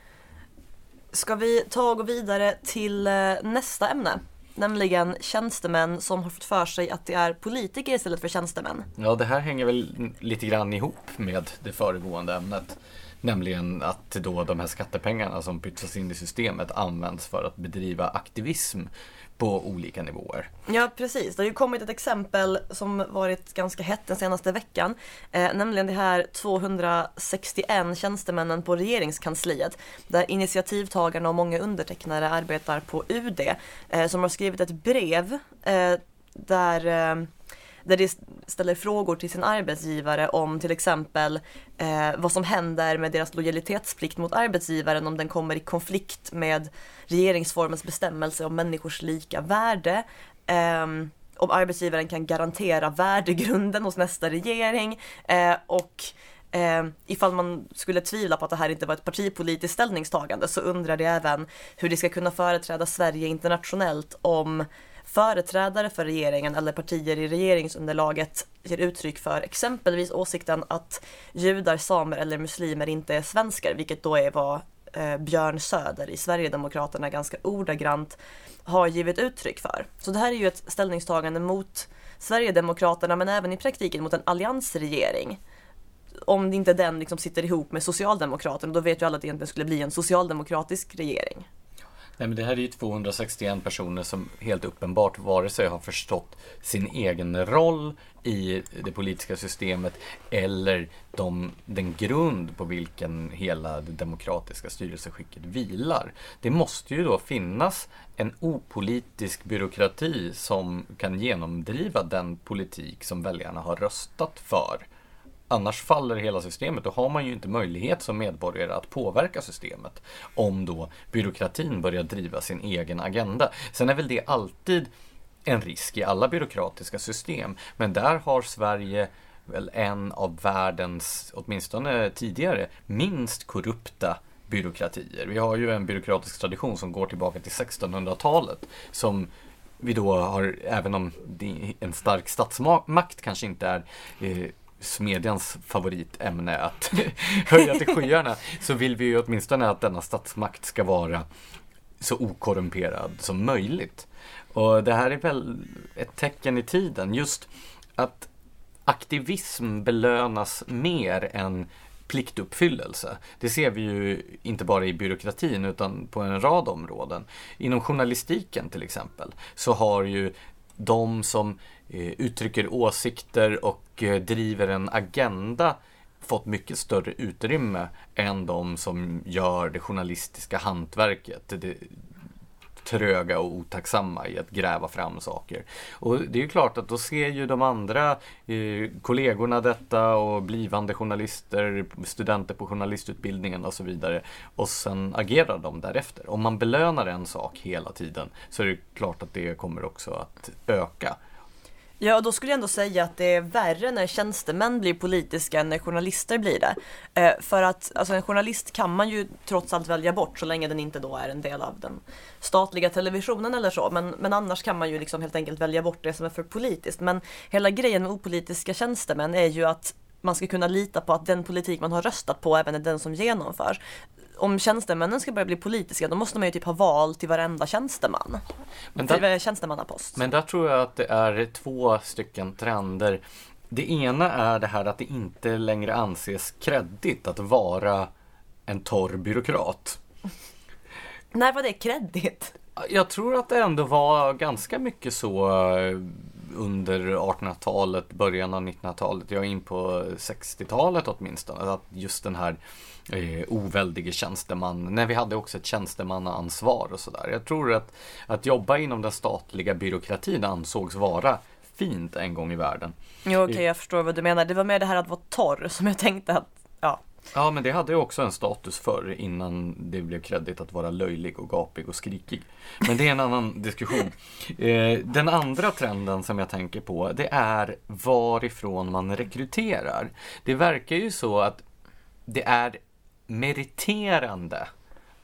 Ska vi ta och gå vidare till eh, nästa ämne? Nämligen tjänstemän som har fått för sig att det är politiker istället för tjänstemän. Ja, det här hänger väl lite grann ihop med det föregående ämnet. Nämligen att då de här skattepengarna som pytsas in i systemet används för att bedriva aktivism på olika nivåer. Ja precis, det har ju kommit ett exempel som varit ganska hett den senaste veckan. Eh, nämligen det här 261 tjänstemännen på regeringskansliet. Där initiativtagarna och många undertecknare arbetar på UD. Eh, som har skrivit ett brev eh, där eh, där de ställer frågor till sin arbetsgivare om till exempel eh, vad som händer med deras lojalitetsplikt mot arbetsgivaren om den kommer i konflikt med regeringsformens bestämmelse om människors lika värde. Eh, om arbetsgivaren kan garantera värdegrunden hos nästa regering eh, och Eh, ifall man skulle tvivla på att det här inte var ett partipolitiskt ställningstagande så undrar de även hur de ska kunna företräda Sverige internationellt om företrädare för regeringen eller partier i regeringsunderlaget ger uttryck för exempelvis åsikten att judar, samer eller muslimer inte är svenskar, vilket då är vad eh, Björn Söder i Sverigedemokraterna ganska ordagrant har givit uttryck för. Så det här är ju ett ställningstagande mot Sverigedemokraterna men även i praktiken mot en alliansregering. Om inte den liksom sitter ihop med Socialdemokraterna, då vet ju alla att det egentligen skulle bli en socialdemokratisk regering. Nej, men det här är ju 261 personer som helt uppenbart vare sig har förstått sin egen roll i det politiska systemet eller de, den grund på vilken hela det demokratiska styrelseskicket vilar. Det måste ju då finnas en opolitisk byråkrati som kan genomdriva den politik som väljarna har röstat för. Annars faller hela systemet. Då har man ju inte möjlighet som medborgare att påverka systemet. Om då byråkratin börjar driva sin egen agenda. Sen är väl det alltid en risk i alla byråkratiska system. Men där har Sverige väl en av världens, åtminstone tidigare, minst korrupta byråkratier. Vi har ju en byråkratisk tradition som går tillbaka till 1600-talet som vi då har, även om en stark statsmakt kanske inte är eh, smedjans favoritämne att höja till skyarna så vill vi ju åtminstone att denna statsmakt ska vara så okorrumperad som möjligt. Och det här är väl ett tecken i tiden, just att aktivism belönas mer än pliktuppfyllelse. Det ser vi ju inte bara i byråkratin utan på en rad områden. Inom journalistiken till exempel så har ju de som Eh, uttrycker åsikter och eh, driver en agenda fått mycket större utrymme än de som gör det journalistiska hantverket. Det tröga och otacksamma i att gräva fram saker. Och det är ju klart att då ser ju de andra eh, kollegorna detta och blivande journalister, studenter på journalistutbildningen och så vidare. Och sen agerar de därefter. Om man belönar en sak hela tiden så är det klart att det kommer också att öka. Ja, då skulle jag ändå säga att det är värre när tjänstemän blir politiska än när journalister blir det. Eh, för att alltså, en journalist kan man ju trots allt välja bort så länge den inte då är en del av den statliga televisionen eller så. Men, men annars kan man ju liksom helt enkelt välja bort det som är för politiskt. Men hela grejen med opolitiska tjänstemän är ju att man ska kunna lita på att den politik man har röstat på även är den som genomförs om tjänstemännen ska börja bli politiska då måste man ju typ ha val till varenda tjänsteman. Men där, tjänstemannapost. Men där tror jag att det är två stycken trender. Det ena är det här att det inte längre anses kreddigt att vara en torr byråkrat. När var det kreddigt? Jag tror att det ändå var ganska mycket så under 1800-talet, början av 1900-talet, ja in på 60-talet åtminstone, att just den här eh, oväldige tjänsteman, när vi hade också ett tjänstemannaansvar och sådär. Jag tror att, att jobba inom den statliga byråkratin ansågs vara fint en gång i världen. Jo okej, okay, jag förstår vad du menar. Det var mer det här att vara torr som jag tänkte att, ja. Ja, men det hade ju också en status förr innan det blev kredit att vara löjlig och gapig och skrikig. Men det är en annan diskussion. Eh, den andra trenden som jag tänker på, det är varifrån man rekryterar. Det verkar ju så att det är meriterande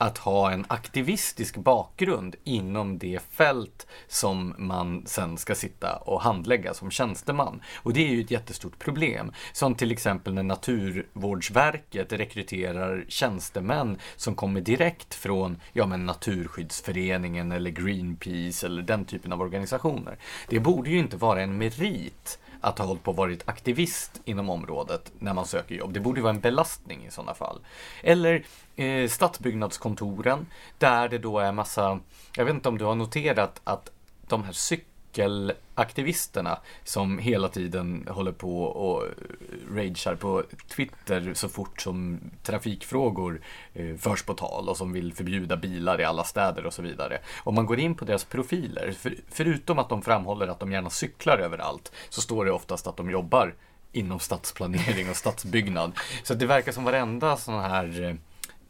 att ha en aktivistisk bakgrund inom det fält som man sen ska sitta och handlägga som tjänsteman. Och det är ju ett jättestort problem. Som till exempel när Naturvårdsverket rekryterar tjänstemän som kommer direkt från ja, men Naturskyddsföreningen eller Greenpeace eller den typen av organisationer. Det borde ju inte vara en merit att ha hållit på och varit aktivist inom området när man söker jobb. Det borde vara en belastning i sådana fall. Eller eh, stadsbyggnadskontoren där det då är massa, jag vet inte om du har noterat att de här cyklarna cykelaktivisterna som hela tiden håller på och ragear på Twitter så fort som trafikfrågor eh, förs på tal och som vill förbjuda bilar i alla städer och så vidare. Om man går in på deras profiler, för, förutom att de framhåller att de gärna cyklar överallt, så står det oftast att de jobbar inom stadsplanering och stadsbyggnad. Så det verkar som varenda sån här eh,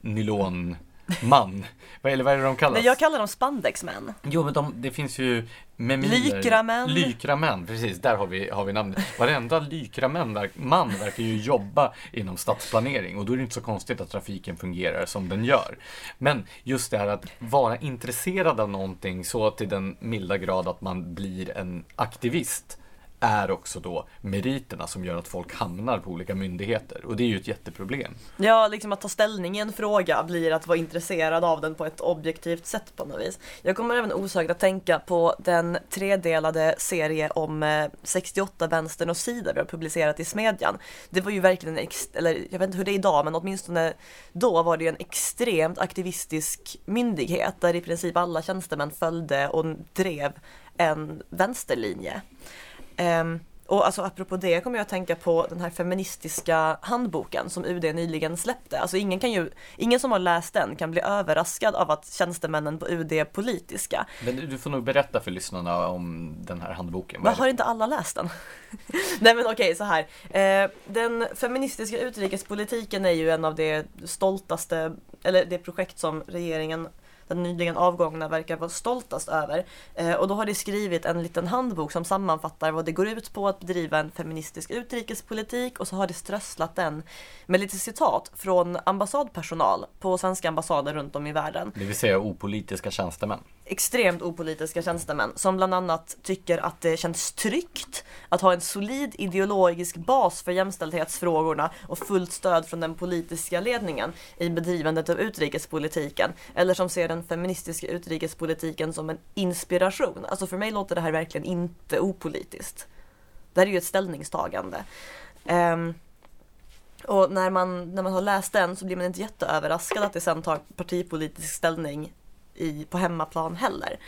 nylon man. Eller vad är det de kallas? Nej, jag kallar dem spandexmän. Jo, men de, det finns ju memiler. Lykramän. Lykramän, precis. Där har vi, har vi namnet. Varenda lykramän, man verkar ju jobba inom stadsplanering och då är det inte så konstigt att trafiken fungerar som den gör. Men just det här att vara intresserad av någonting så till den milda grad att man blir en aktivist är också då meriterna som gör att folk hamnar på olika myndigheter och det är ju ett jätteproblem. Ja, liksom att ta ställning i en fråga blir att vara intresserad av den på ett objektivt sätt på något vis. Jag kommer även osökt att tänka på den tredelade serie om eh, 68-vänstern och sida vi har publicerat i Smedjan. Det var ju verkligen, en eller jag vet inte hur det är idag, men åtminstone då var det en extremt aktivistisk myndighet där i princip alla tjänstemän följde och drev en vänsterlinje. Um, och alltså apropå det kommer jag att tänka på den här feministiska handboken som UD nyligen släppte. Alltså ingen, kan ju, ingen som har läst den kan bli överraskad av att tjänstemännen på UD är politiska. Men du får nog berätta för lyssnarna om den här handboken. Men har inte alla läst den? Nej men okej, så här. Eh, den feministiska utrikespolitiken är ju en av de stoltaste, eller det projekt som regeringen den nyligen avgångna verkar vara stoltast över. Eh, och då har de skrivit en liten handbok som sammanfattar vad det går ut på att bedriva en feministisk utrikespolitik och så har de strösslat den med lite citat från ambassadpersonal på svenska ambassader runt om i världen. Det vill säga opolitiska tjänstemän extremt opolitiska tjänstemän som bland annat tycker att det känns tryggt att ha en solid ideologisk bas för jämställdhetsfrågorna och fullt stöd från den politiska ledningen i bedrivandet av utrikespolitiken. Eller som ser den feministiska utrikespolitiken som en inspiration. Alltså för mig låter det här verkligen inte opolitiskt. Det här är ju ett ställningstagande. Um, och när man, när man har läst den så blir man inte jätteöverraskad att det sen tar partipolitisk ställning i, på hemmaplan heller.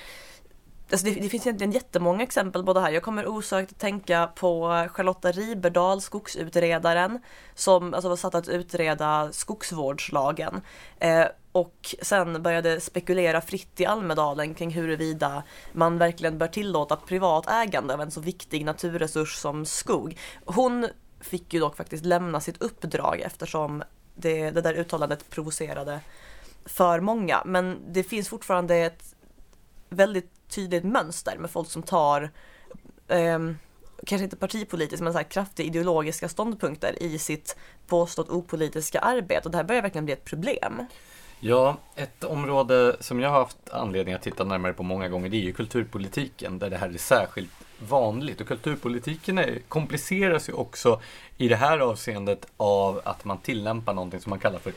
Alltså det, det, finns egentligen jättemånga exempel på det här. Jag kommer osökt att tänka på Charlotta Riberdal, skogsutredaren, som alltså var satt att utreda skogsvårdslagen. Eh, och sen började spekulera fritt i Almedalen kring huruvida man verkligen bör tillåta privat ägande av en så viktig naturresurs som skog. Hon fick ju dock faktiskt lämna sitt uppdrag eftersom det, det där uttalandet provocerade för många. Men det finns fortfarande ett väldigt tydligt mönster med folk som tar eh, kanske inte partipolitiskt, men så här kraftiga ideologiska ståndpunkter i sitt påstått opolitiska arbete. Och det här börjar verkligen bli ett problem. Ja, ett område som jag har haft anledning att titta närmare på många gånger, det är ju kulturpolitiken, där det här är särskilt vanligt. Och kulturpolitiken är, kompliceras ju också i det här avseendet av att man tillämpar någonting som man kallar för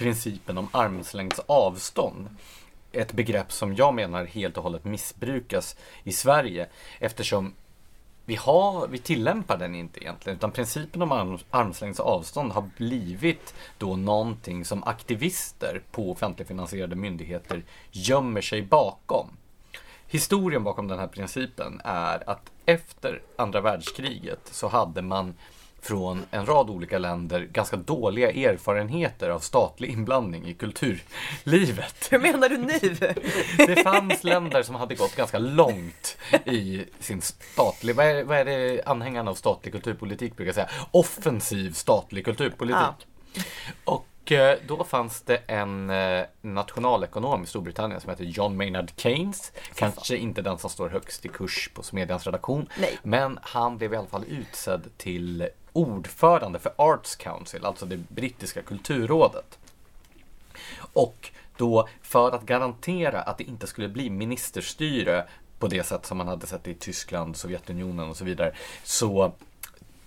principen om armslängds avstånd. Ett begrepp som jag menar helt och hållet missbrukas i Sverige eftersom vi, har, vi tillämpar den inte egentligen utan principen om arm, armslängds avstånd har blivit då någonting som aktivister på offentligfinansierade myndigheter gömmer sig bakom. historien bakom den här principen är att efter andra världskriget så hade man från en rad olika länder ganska dåliga erfarenheter av statlig inblandning i kulturlivet. Hur menar du nu? Det fanns länder som hade gått ganska långt i sin statlig, vad är, vad är det anhängarna av statlig kulturpolitik brukar säga? Offensiv statlig kulturpolitik. Ja. Och eh, då fanns det en eh, nationalekonom i Storbritannien som heter John Maynard Keynes. Kanske inte den som står högst i kurs på Smedjans redaktion. Nej. Men han blev i alla fall utsedd till ordförande för Arts Council, alltså det brittiska kulturrådet. Och då för att garantera att det inte skulle bli ministerstyre på det sätt som man hade sett i Tyskland, Sovjetunionen och så vidare, så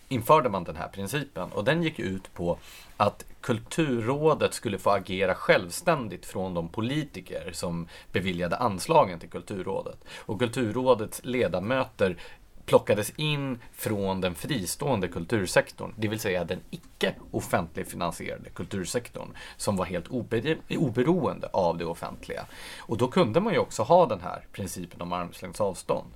införde man den här principen och den gick ut på att Kulturrådet skulle få agera självständigt från de politiker som beviljade anslagen till Kulturrådet. Och Kulturrådets ledamöter plockades in från den fristående kultursektorn, det vill säga den icke offentligt finansierade kultursektorn som var helt oberoende av det offentliga. Och då kunde man ju också ha den här principen om armslängds avstånd.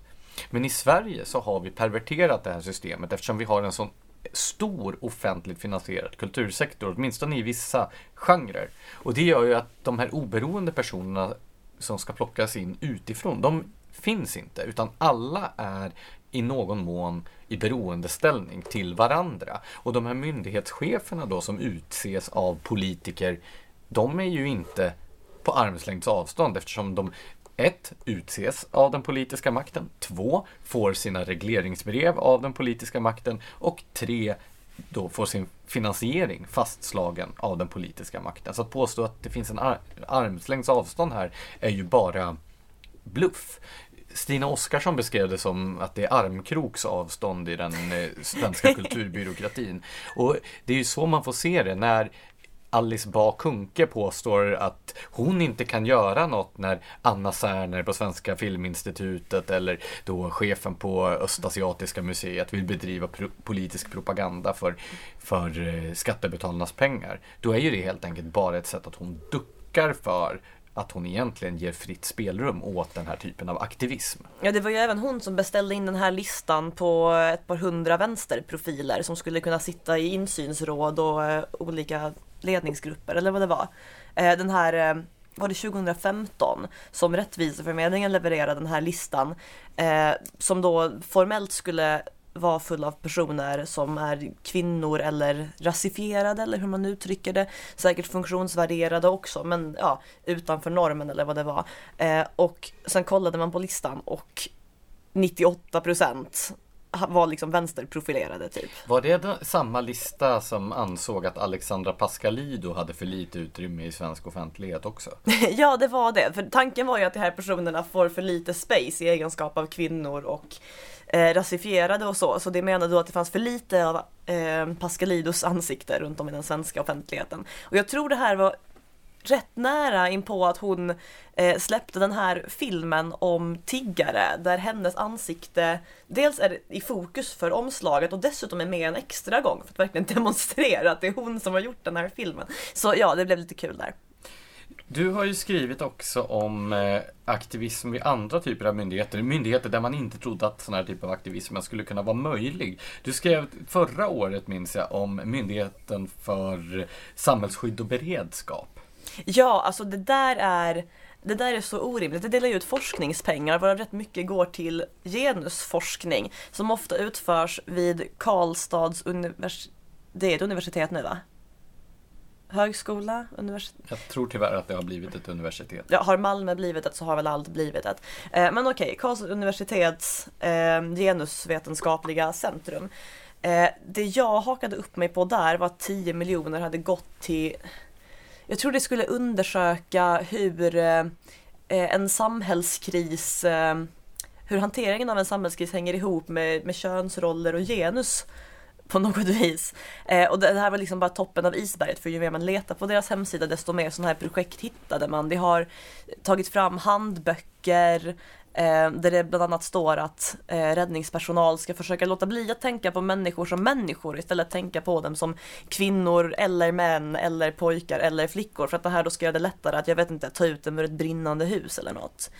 Men i Sverige så har vi perverterat det här systemet eftersom vi har en sån stor offentligt finansierad kultursektor, åtminstone i vissa genrer. Och det gör ju att de här oberoende personerna som ska plockas in utifrån, de finns inte, utan alla är i någon mån i beroendeställning till varandra. Och de här myndighetscheferna då som utses av politiker, de är ju inte på armslängds avstånd eftersom de ett, utses av den politiska makten. Två, får sina regleringsbrev av den politiska makten. Och tre, då får sin finansiering fastslagen av den politiska makten. Så att påstå att det finns en ar armslängds avstånd här är ju bara bluff. Stina Oskarsson beskrev det som att det är armkroks avstånd i den eh, svenska kulturbyråkratin. Och det är ju så man får se det när Alice Bah Kuhnke påstår att hon inte kan göra något när Anna Särner på Svenska Filminstitutet eller då chefen på Östasiatiska museet vill bedriva pro politisk propaganda för, för eh, skattebetalarnas pengar. Då är ju det helt enkelt bara ett sätt att hon duckar för att hon egentligen ger fritt spelrum åt den här typen av aktivism. Ja, det var ju även hon som beställde in den här listan på ett par hundra vänsterprofiler som skulle kunna sitta i insynsråd och eh, olika ledningsgrupper eller vad det var. Eh, den här eh, var det 2015 som Rättviseförmedlingen levererade den här listan eh, som då formellt skulle vara full av personer som är kvinnor eller rasifierade eller hur man uttrycker det. Säkert funktionsvärderade också men ja, utanför normen eller vad det var. Eh, och sen kollade man på listan och 98 procent var liksom vänsterprofilerade typ. Var det då samma lista som ansåg att Alexandra Pascalido hade för lite utrymme i svensk offentlighet också? ja, det var det. För tanken var ju att de här personerna får för lite space i egenskap av kvinnor och eh, rasifierade och så. Så det menade då att det fanns för lite av eh, Pascalidos ansikte runt om i den svenska offentligheten. Och jag tror det här var rätt nära in på att hon eh, släppte den här filmen om tiggare där hennes ansikte dels är i fokus för omslaget och dessutom är med en extra gång för att verkligen demonstrera att det är hon som har gjort den här filmen. Så ja, det blev lite kul där. Du har ju skrivit också om eh, aktivism vid andra typer av myndigheter. Myndigheter där man inte trodde att sån här typ av aktivism skulle kunna vara möjlig. Du skrev förra året, minns jag, om Myndigheten för samhällsskydd och beredskap. Ja, alltså det där är det där är så orimligt. Det delar ju ut forskningspengar varav rätt mycket går till genusforskning som ofta utförs vid Karlstads universitet. Det är ett universitet nu va? Högskola? Universitet? Jag tror tyvärr att det har blivit ett universitet. Ja, har Malmö blivit ett så har väl allt blivit ett. Eh, men okej, okay, Karlstads universitets eh, genusvetenskapliga centrum. Eh, det jag hakade upp mig på där var att 10 miljoner hade gått till jag tror det skulle undersöka hur eh, en samhällskris, eh, hur hanteringen av en samhällskris hänger ihop med, med könsroller och genus på något vis. Eh, och det här var liksom bara toppen av isberget för ju mer man letar på deras hemsida desto mer sådana här projekt hittade man. De har tagit fram handböcker, där det bland annat står att eh, räddningspersonal ska försöka låta bli att tänka på människor som människor istället tänka på dem som kvinnor eller män eller pojkar eller flickor för att det här då ska göra det lättare att, jag vet inte, ta ut dem ur ett brinnande hus eller något.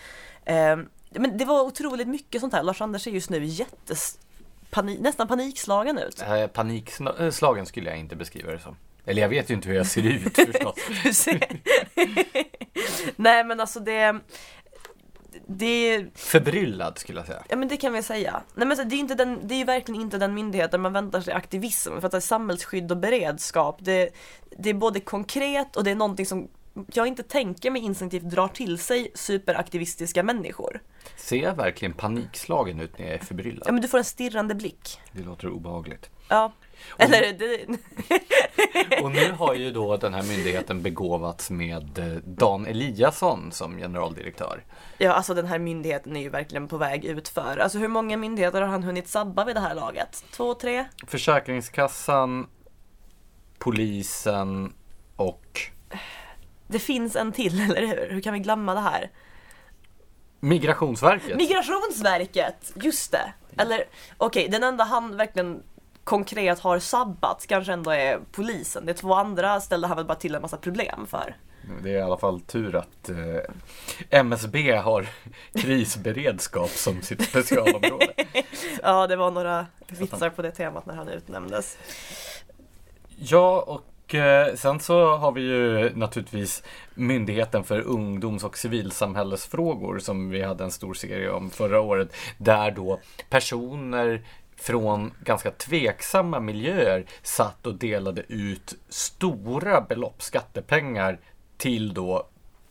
Eh, Men det var otroligt mycket sånt här. Lars-Anders ser just nu jättes, pani, nästan panikslagen ut. Eh, Panikslagen skulle jag inte beskriva det som. Eller jag vet ju inte hur jag ser ut förstås. Nej men alltså det det, Förbryllad skulle jag säga. ja men det kan vi säga. Nej men så det är, inte den, det är ju verkligen inte den myndigheten man väntar sig aktivism för att det är samhällsskydd och beredskap. Det, det är både konkret och det är någonting som jag inte tänker mig instinktivt drar till sig superaktivistiska människor. Ser jag verkligen panikslagen ut när jag är förbryllad? Ja men du får en stirrande blick. Det låter obehagligt. Ja. Eller det, Och nu har ju då den här myndigheten begåvats med eh, Dan Eliasson som generaldirektör. ja alltså den här myndigheten är ju verkligen på väg utför. Alltså hur många myndigheter har han hunnit sabba vid det här laget? Två, tre? Försäkringskassan, polisen och Det finns en till, eller hur? Hur kan vi glömma det här? Migrationsverket. Migrationsverket! Just det! Eller okej, den enda han verkligen konkret har sabbat kanske ändå är polisen. Det är två andra ställde han väl bara till en massa problem för. Det är i alla fall tur att eh, MSB har krisberedskap som sitt specialområde. Ja, det var några vitsar på det temat när han utnämndes. Ja, och eh, sen så har vi ju naturligtvis Myndigheten för ungdoms och civilsamhällesfrågor som vi hade en stor serie om förra året. Där då personer från ganska tveksamma miljöer satt och delade ut stora belopp skattepengar till då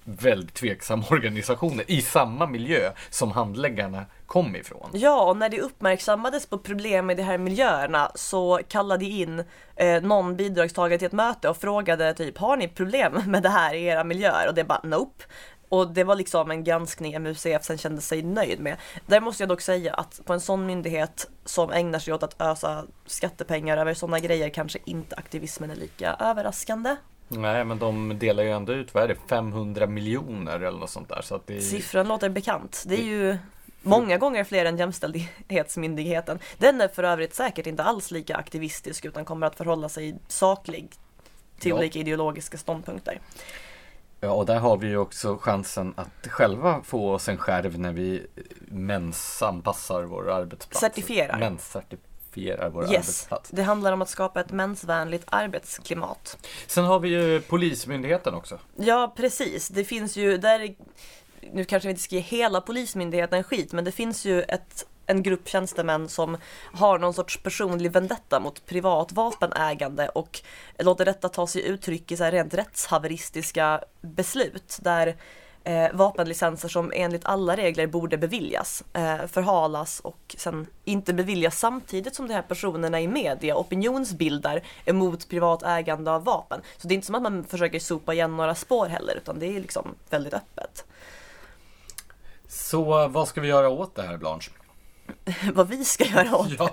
väldigt tveksamma organisationer i samma miljö som handläggarna kom ifrån. Ja, och när det uppmärksammades på problem i de här miljöerna så kallade in eh, någon bidragstagare till ett möte och frågade typ har ni problem med det här i era miljöer? Och det bara nope. Och det var liksom en granskning MUCF sen kände sig nöjd med. Där måste jag dock säga att på en sån myndighet som ägnar sig åt att ösa skattepengar över sådana grejer kanske inte aktivismen är lika överraskande. Nej, men de delar ju ändå ut, vad är det, 500 miljoner eller något sånt där. Så att det. Siffran låter bekant. Det är ju många gånger fler än Jämställdhetsmyndigheten. Den är för övrigt säkert inte alls lika aktivistisk utan kommer att förhålla sig saklig till Ja. olika ideologiska ståndpunkter. Ja, och där har vi ju också chansen att själva få oss en skärv när vi mensanpassar vår arbetsplats. Certifierar. Menscertifierar vår Yes, arbetsplats. det handlar om att skapa ett mensvänligt arbetsklimat. Sen har vi ju Polismyndigheten också. Ja, precis. Det finns ju där, nu kanske vi inte ska ge hela Polismyndigheten skit, men det finns ju ett, en grupp tjänstemän som har någon sorts personlig vendetta mot privat vapenägande och låter detta ta sig uttryck i så här rent rättshaveristiska beslut där eh, vapenlicenser som enligt alla regler borde beviljas eh, förhalas och sen inte beviljas samtidigt som de här personerna i media opinionsbildar emot privat ägande av vapen. Så det är inte som att man försöker sopa igen några spår heller utan det är liksom väldigt öppet. Så vad ska vi göra åt det här Blanche? Vad vi ska göra åt Ja.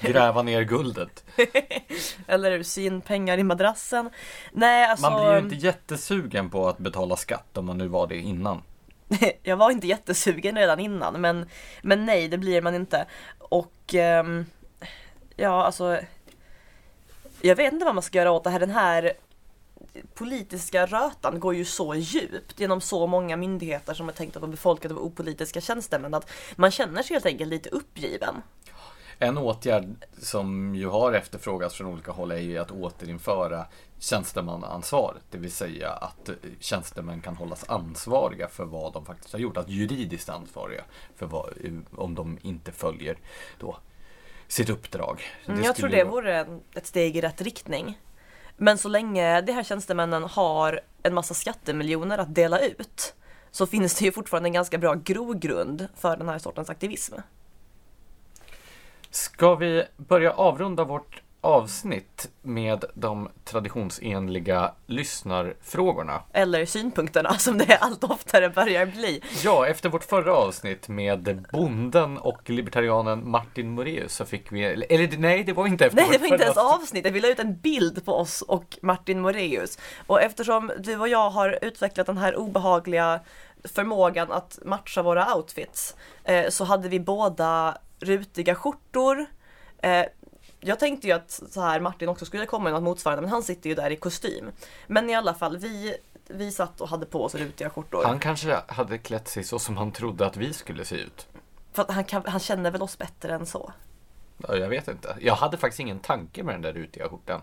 Gräva ner guldet. eller sy in pengar i madrassen. Nej alltså, Man blir ju inte jättesugen på att betala skatt om man nu var det innan. jag var inte jättesugen redan innan men, men nej det blir man inte. Och ehm, ja alltså jag vet inte vad man ska göra åt det här. Den här politiska rötan går ju så djupt genom så många myndigheter som är tänkta att vara befolkade av opolitiska tjänstemän att man känner sig helt enkelt lite uppgiven. En åtgärd som ju har efterfrågats från olika håll är ju att återinföra tjänstemannaansvaret. Det vill säga att tjänstemän kan hållas ansvariga för vad de faktiskt har gjort. Att juridiskt ansvariga för vad, om de inte följer då sitt uppdrag. Mm, jag tror det vore ett steg i rätt riktning. Men så länge de här tjänstemännen har en massa skattemiljoner att dela ut så finns det ju fortfarande en ganska bra grogrund för den här sortens aktivism. Ska vi börja avrunda vårt avsnitt med de traditionsenliga lyssnarfrågorna? Eller synpunkterna som det allt oftare börjar bli. Ja, efter vårt förra avsnitt med bonden och libertarianen Martin Moreus så fick vi, eller nej det var inte efter Nej, det var inte ens avsnitt. avsnittet. Vi la ut en bild på oss och Martin Moreus. Och eftersom du och jag har utvecklat den här obehagliga förmågan att matcha våra outfits eh, så hade vi båda rutiga skjortor. Jag tänkte ju att så här Martin också skulle komma i något motsvarande men han sitter ju där i kostym. Men i alla fall, vi vi satt och hade på oss rutiga skjortor. Han kanske hade klätt sig så som han trodde att vi skulle se ut. För att han, kan, han känner väl oss bättre än så. Ja, Jag vet inte. Jag hade faktiskt ingen tanke med den där rutiga skjortan.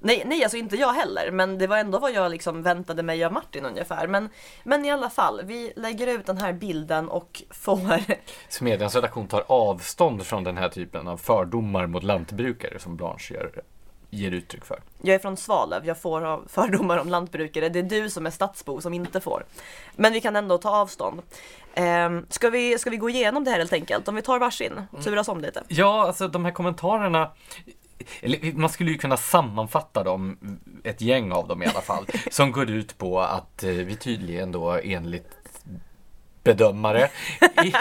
Nej, nej, alltså inte jag heller, men det var ändå vad jag liksom väntade mig av Martin ungefär. Men, men i alla fall, vi lägger ut den här bilden och får Smedjans redaktion tar avstånd från den här typen av fördomar mot lantbrukare som Blanche gör, ger uttryck för. Jag är från Svalöv, jag får ha fördomar om lantbrukare. Det är du som är stadsbo som inte får. Men vi kan ändå ta avstånd. Ehm, ska, vi, ska vi gå igenom det här helt enkelt? Om vi tar varsin, turas om lite. Ja, alltså de här kommentarerna eller man skulle ju kunna sammanfatta dem, ett gäng av dem i alla fall, som går ut på att eh, vi tydligen då enligt bedömare i,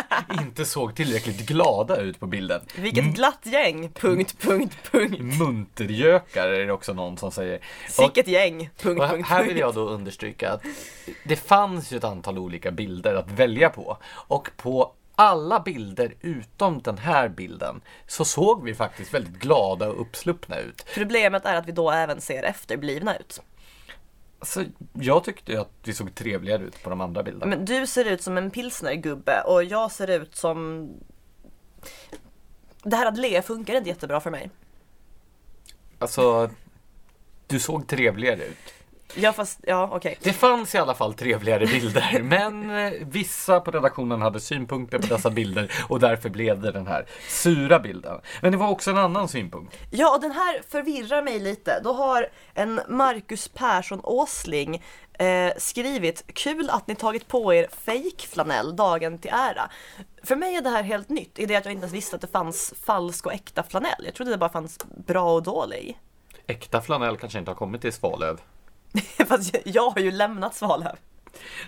inte såg tillräckligt glada ut på bilden. Vilket glatt gäng! Punkt, punkt, punkt. Muntergökar är det också någon som säger. Sicket gäng! Punkt, och punkt, här vill jag då understryka att det fanns ju ett antal olika bilder att välja på. Och på alla bilder utom den här bilden så såg vi faktiskt väldigt glada och uppsluppna ut. Problemet är att vi då även ser efterblivna ut. Alltså, jag tyckte att vi såg trevligare ut på de andra bilderna. Men du ser ut som en pilsnergubbe och jag ser ut som... Det här att le funkar inte jättebra för mig. Alltså, du såg trevligare ut. Ja fast, ja okej. Det fanns i alla fall trevligare bilder, men eh, vissa på redaktionen hade synpunkter på dessa bilder och därför blev det den här sura bilden. Men det var också en annan synpunkt. Ja och den här förvirrar mig lite. Då har en Marcus Persson Åsling eh, skrivit Kul att ni tagit på er fake flanell dagen till ära. För mig är det här helt nytt i det att jag inte ens visste att det fanns falsk och äkta flanell. Jag trodde det bara fanns bra och dålig. Äkta flanell kanske inte har kommit till Svalöv. Fast jag, har ju lämnat Svalöv.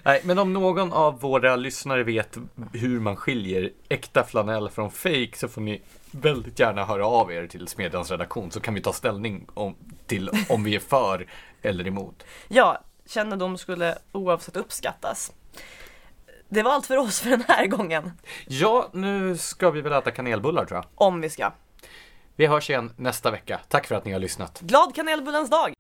Nej, men om någon av våra lyssnare vet hur man skiljer äkta flanell från fake så får ni väldigt gärna höra av er till Smedjans redaktion så kan vi ta ställning om, till om vi är för eller emot. Ja, kännedom skulle oavsett uppskattas. Det var allt för oss för den här gången. Ja, nu ska vi väl äta kanelbullar tror jag. Om vi ska. Vi hörs igen nästa vecka. Tack för att ni har lyssnat. Glad kanelbullens dag!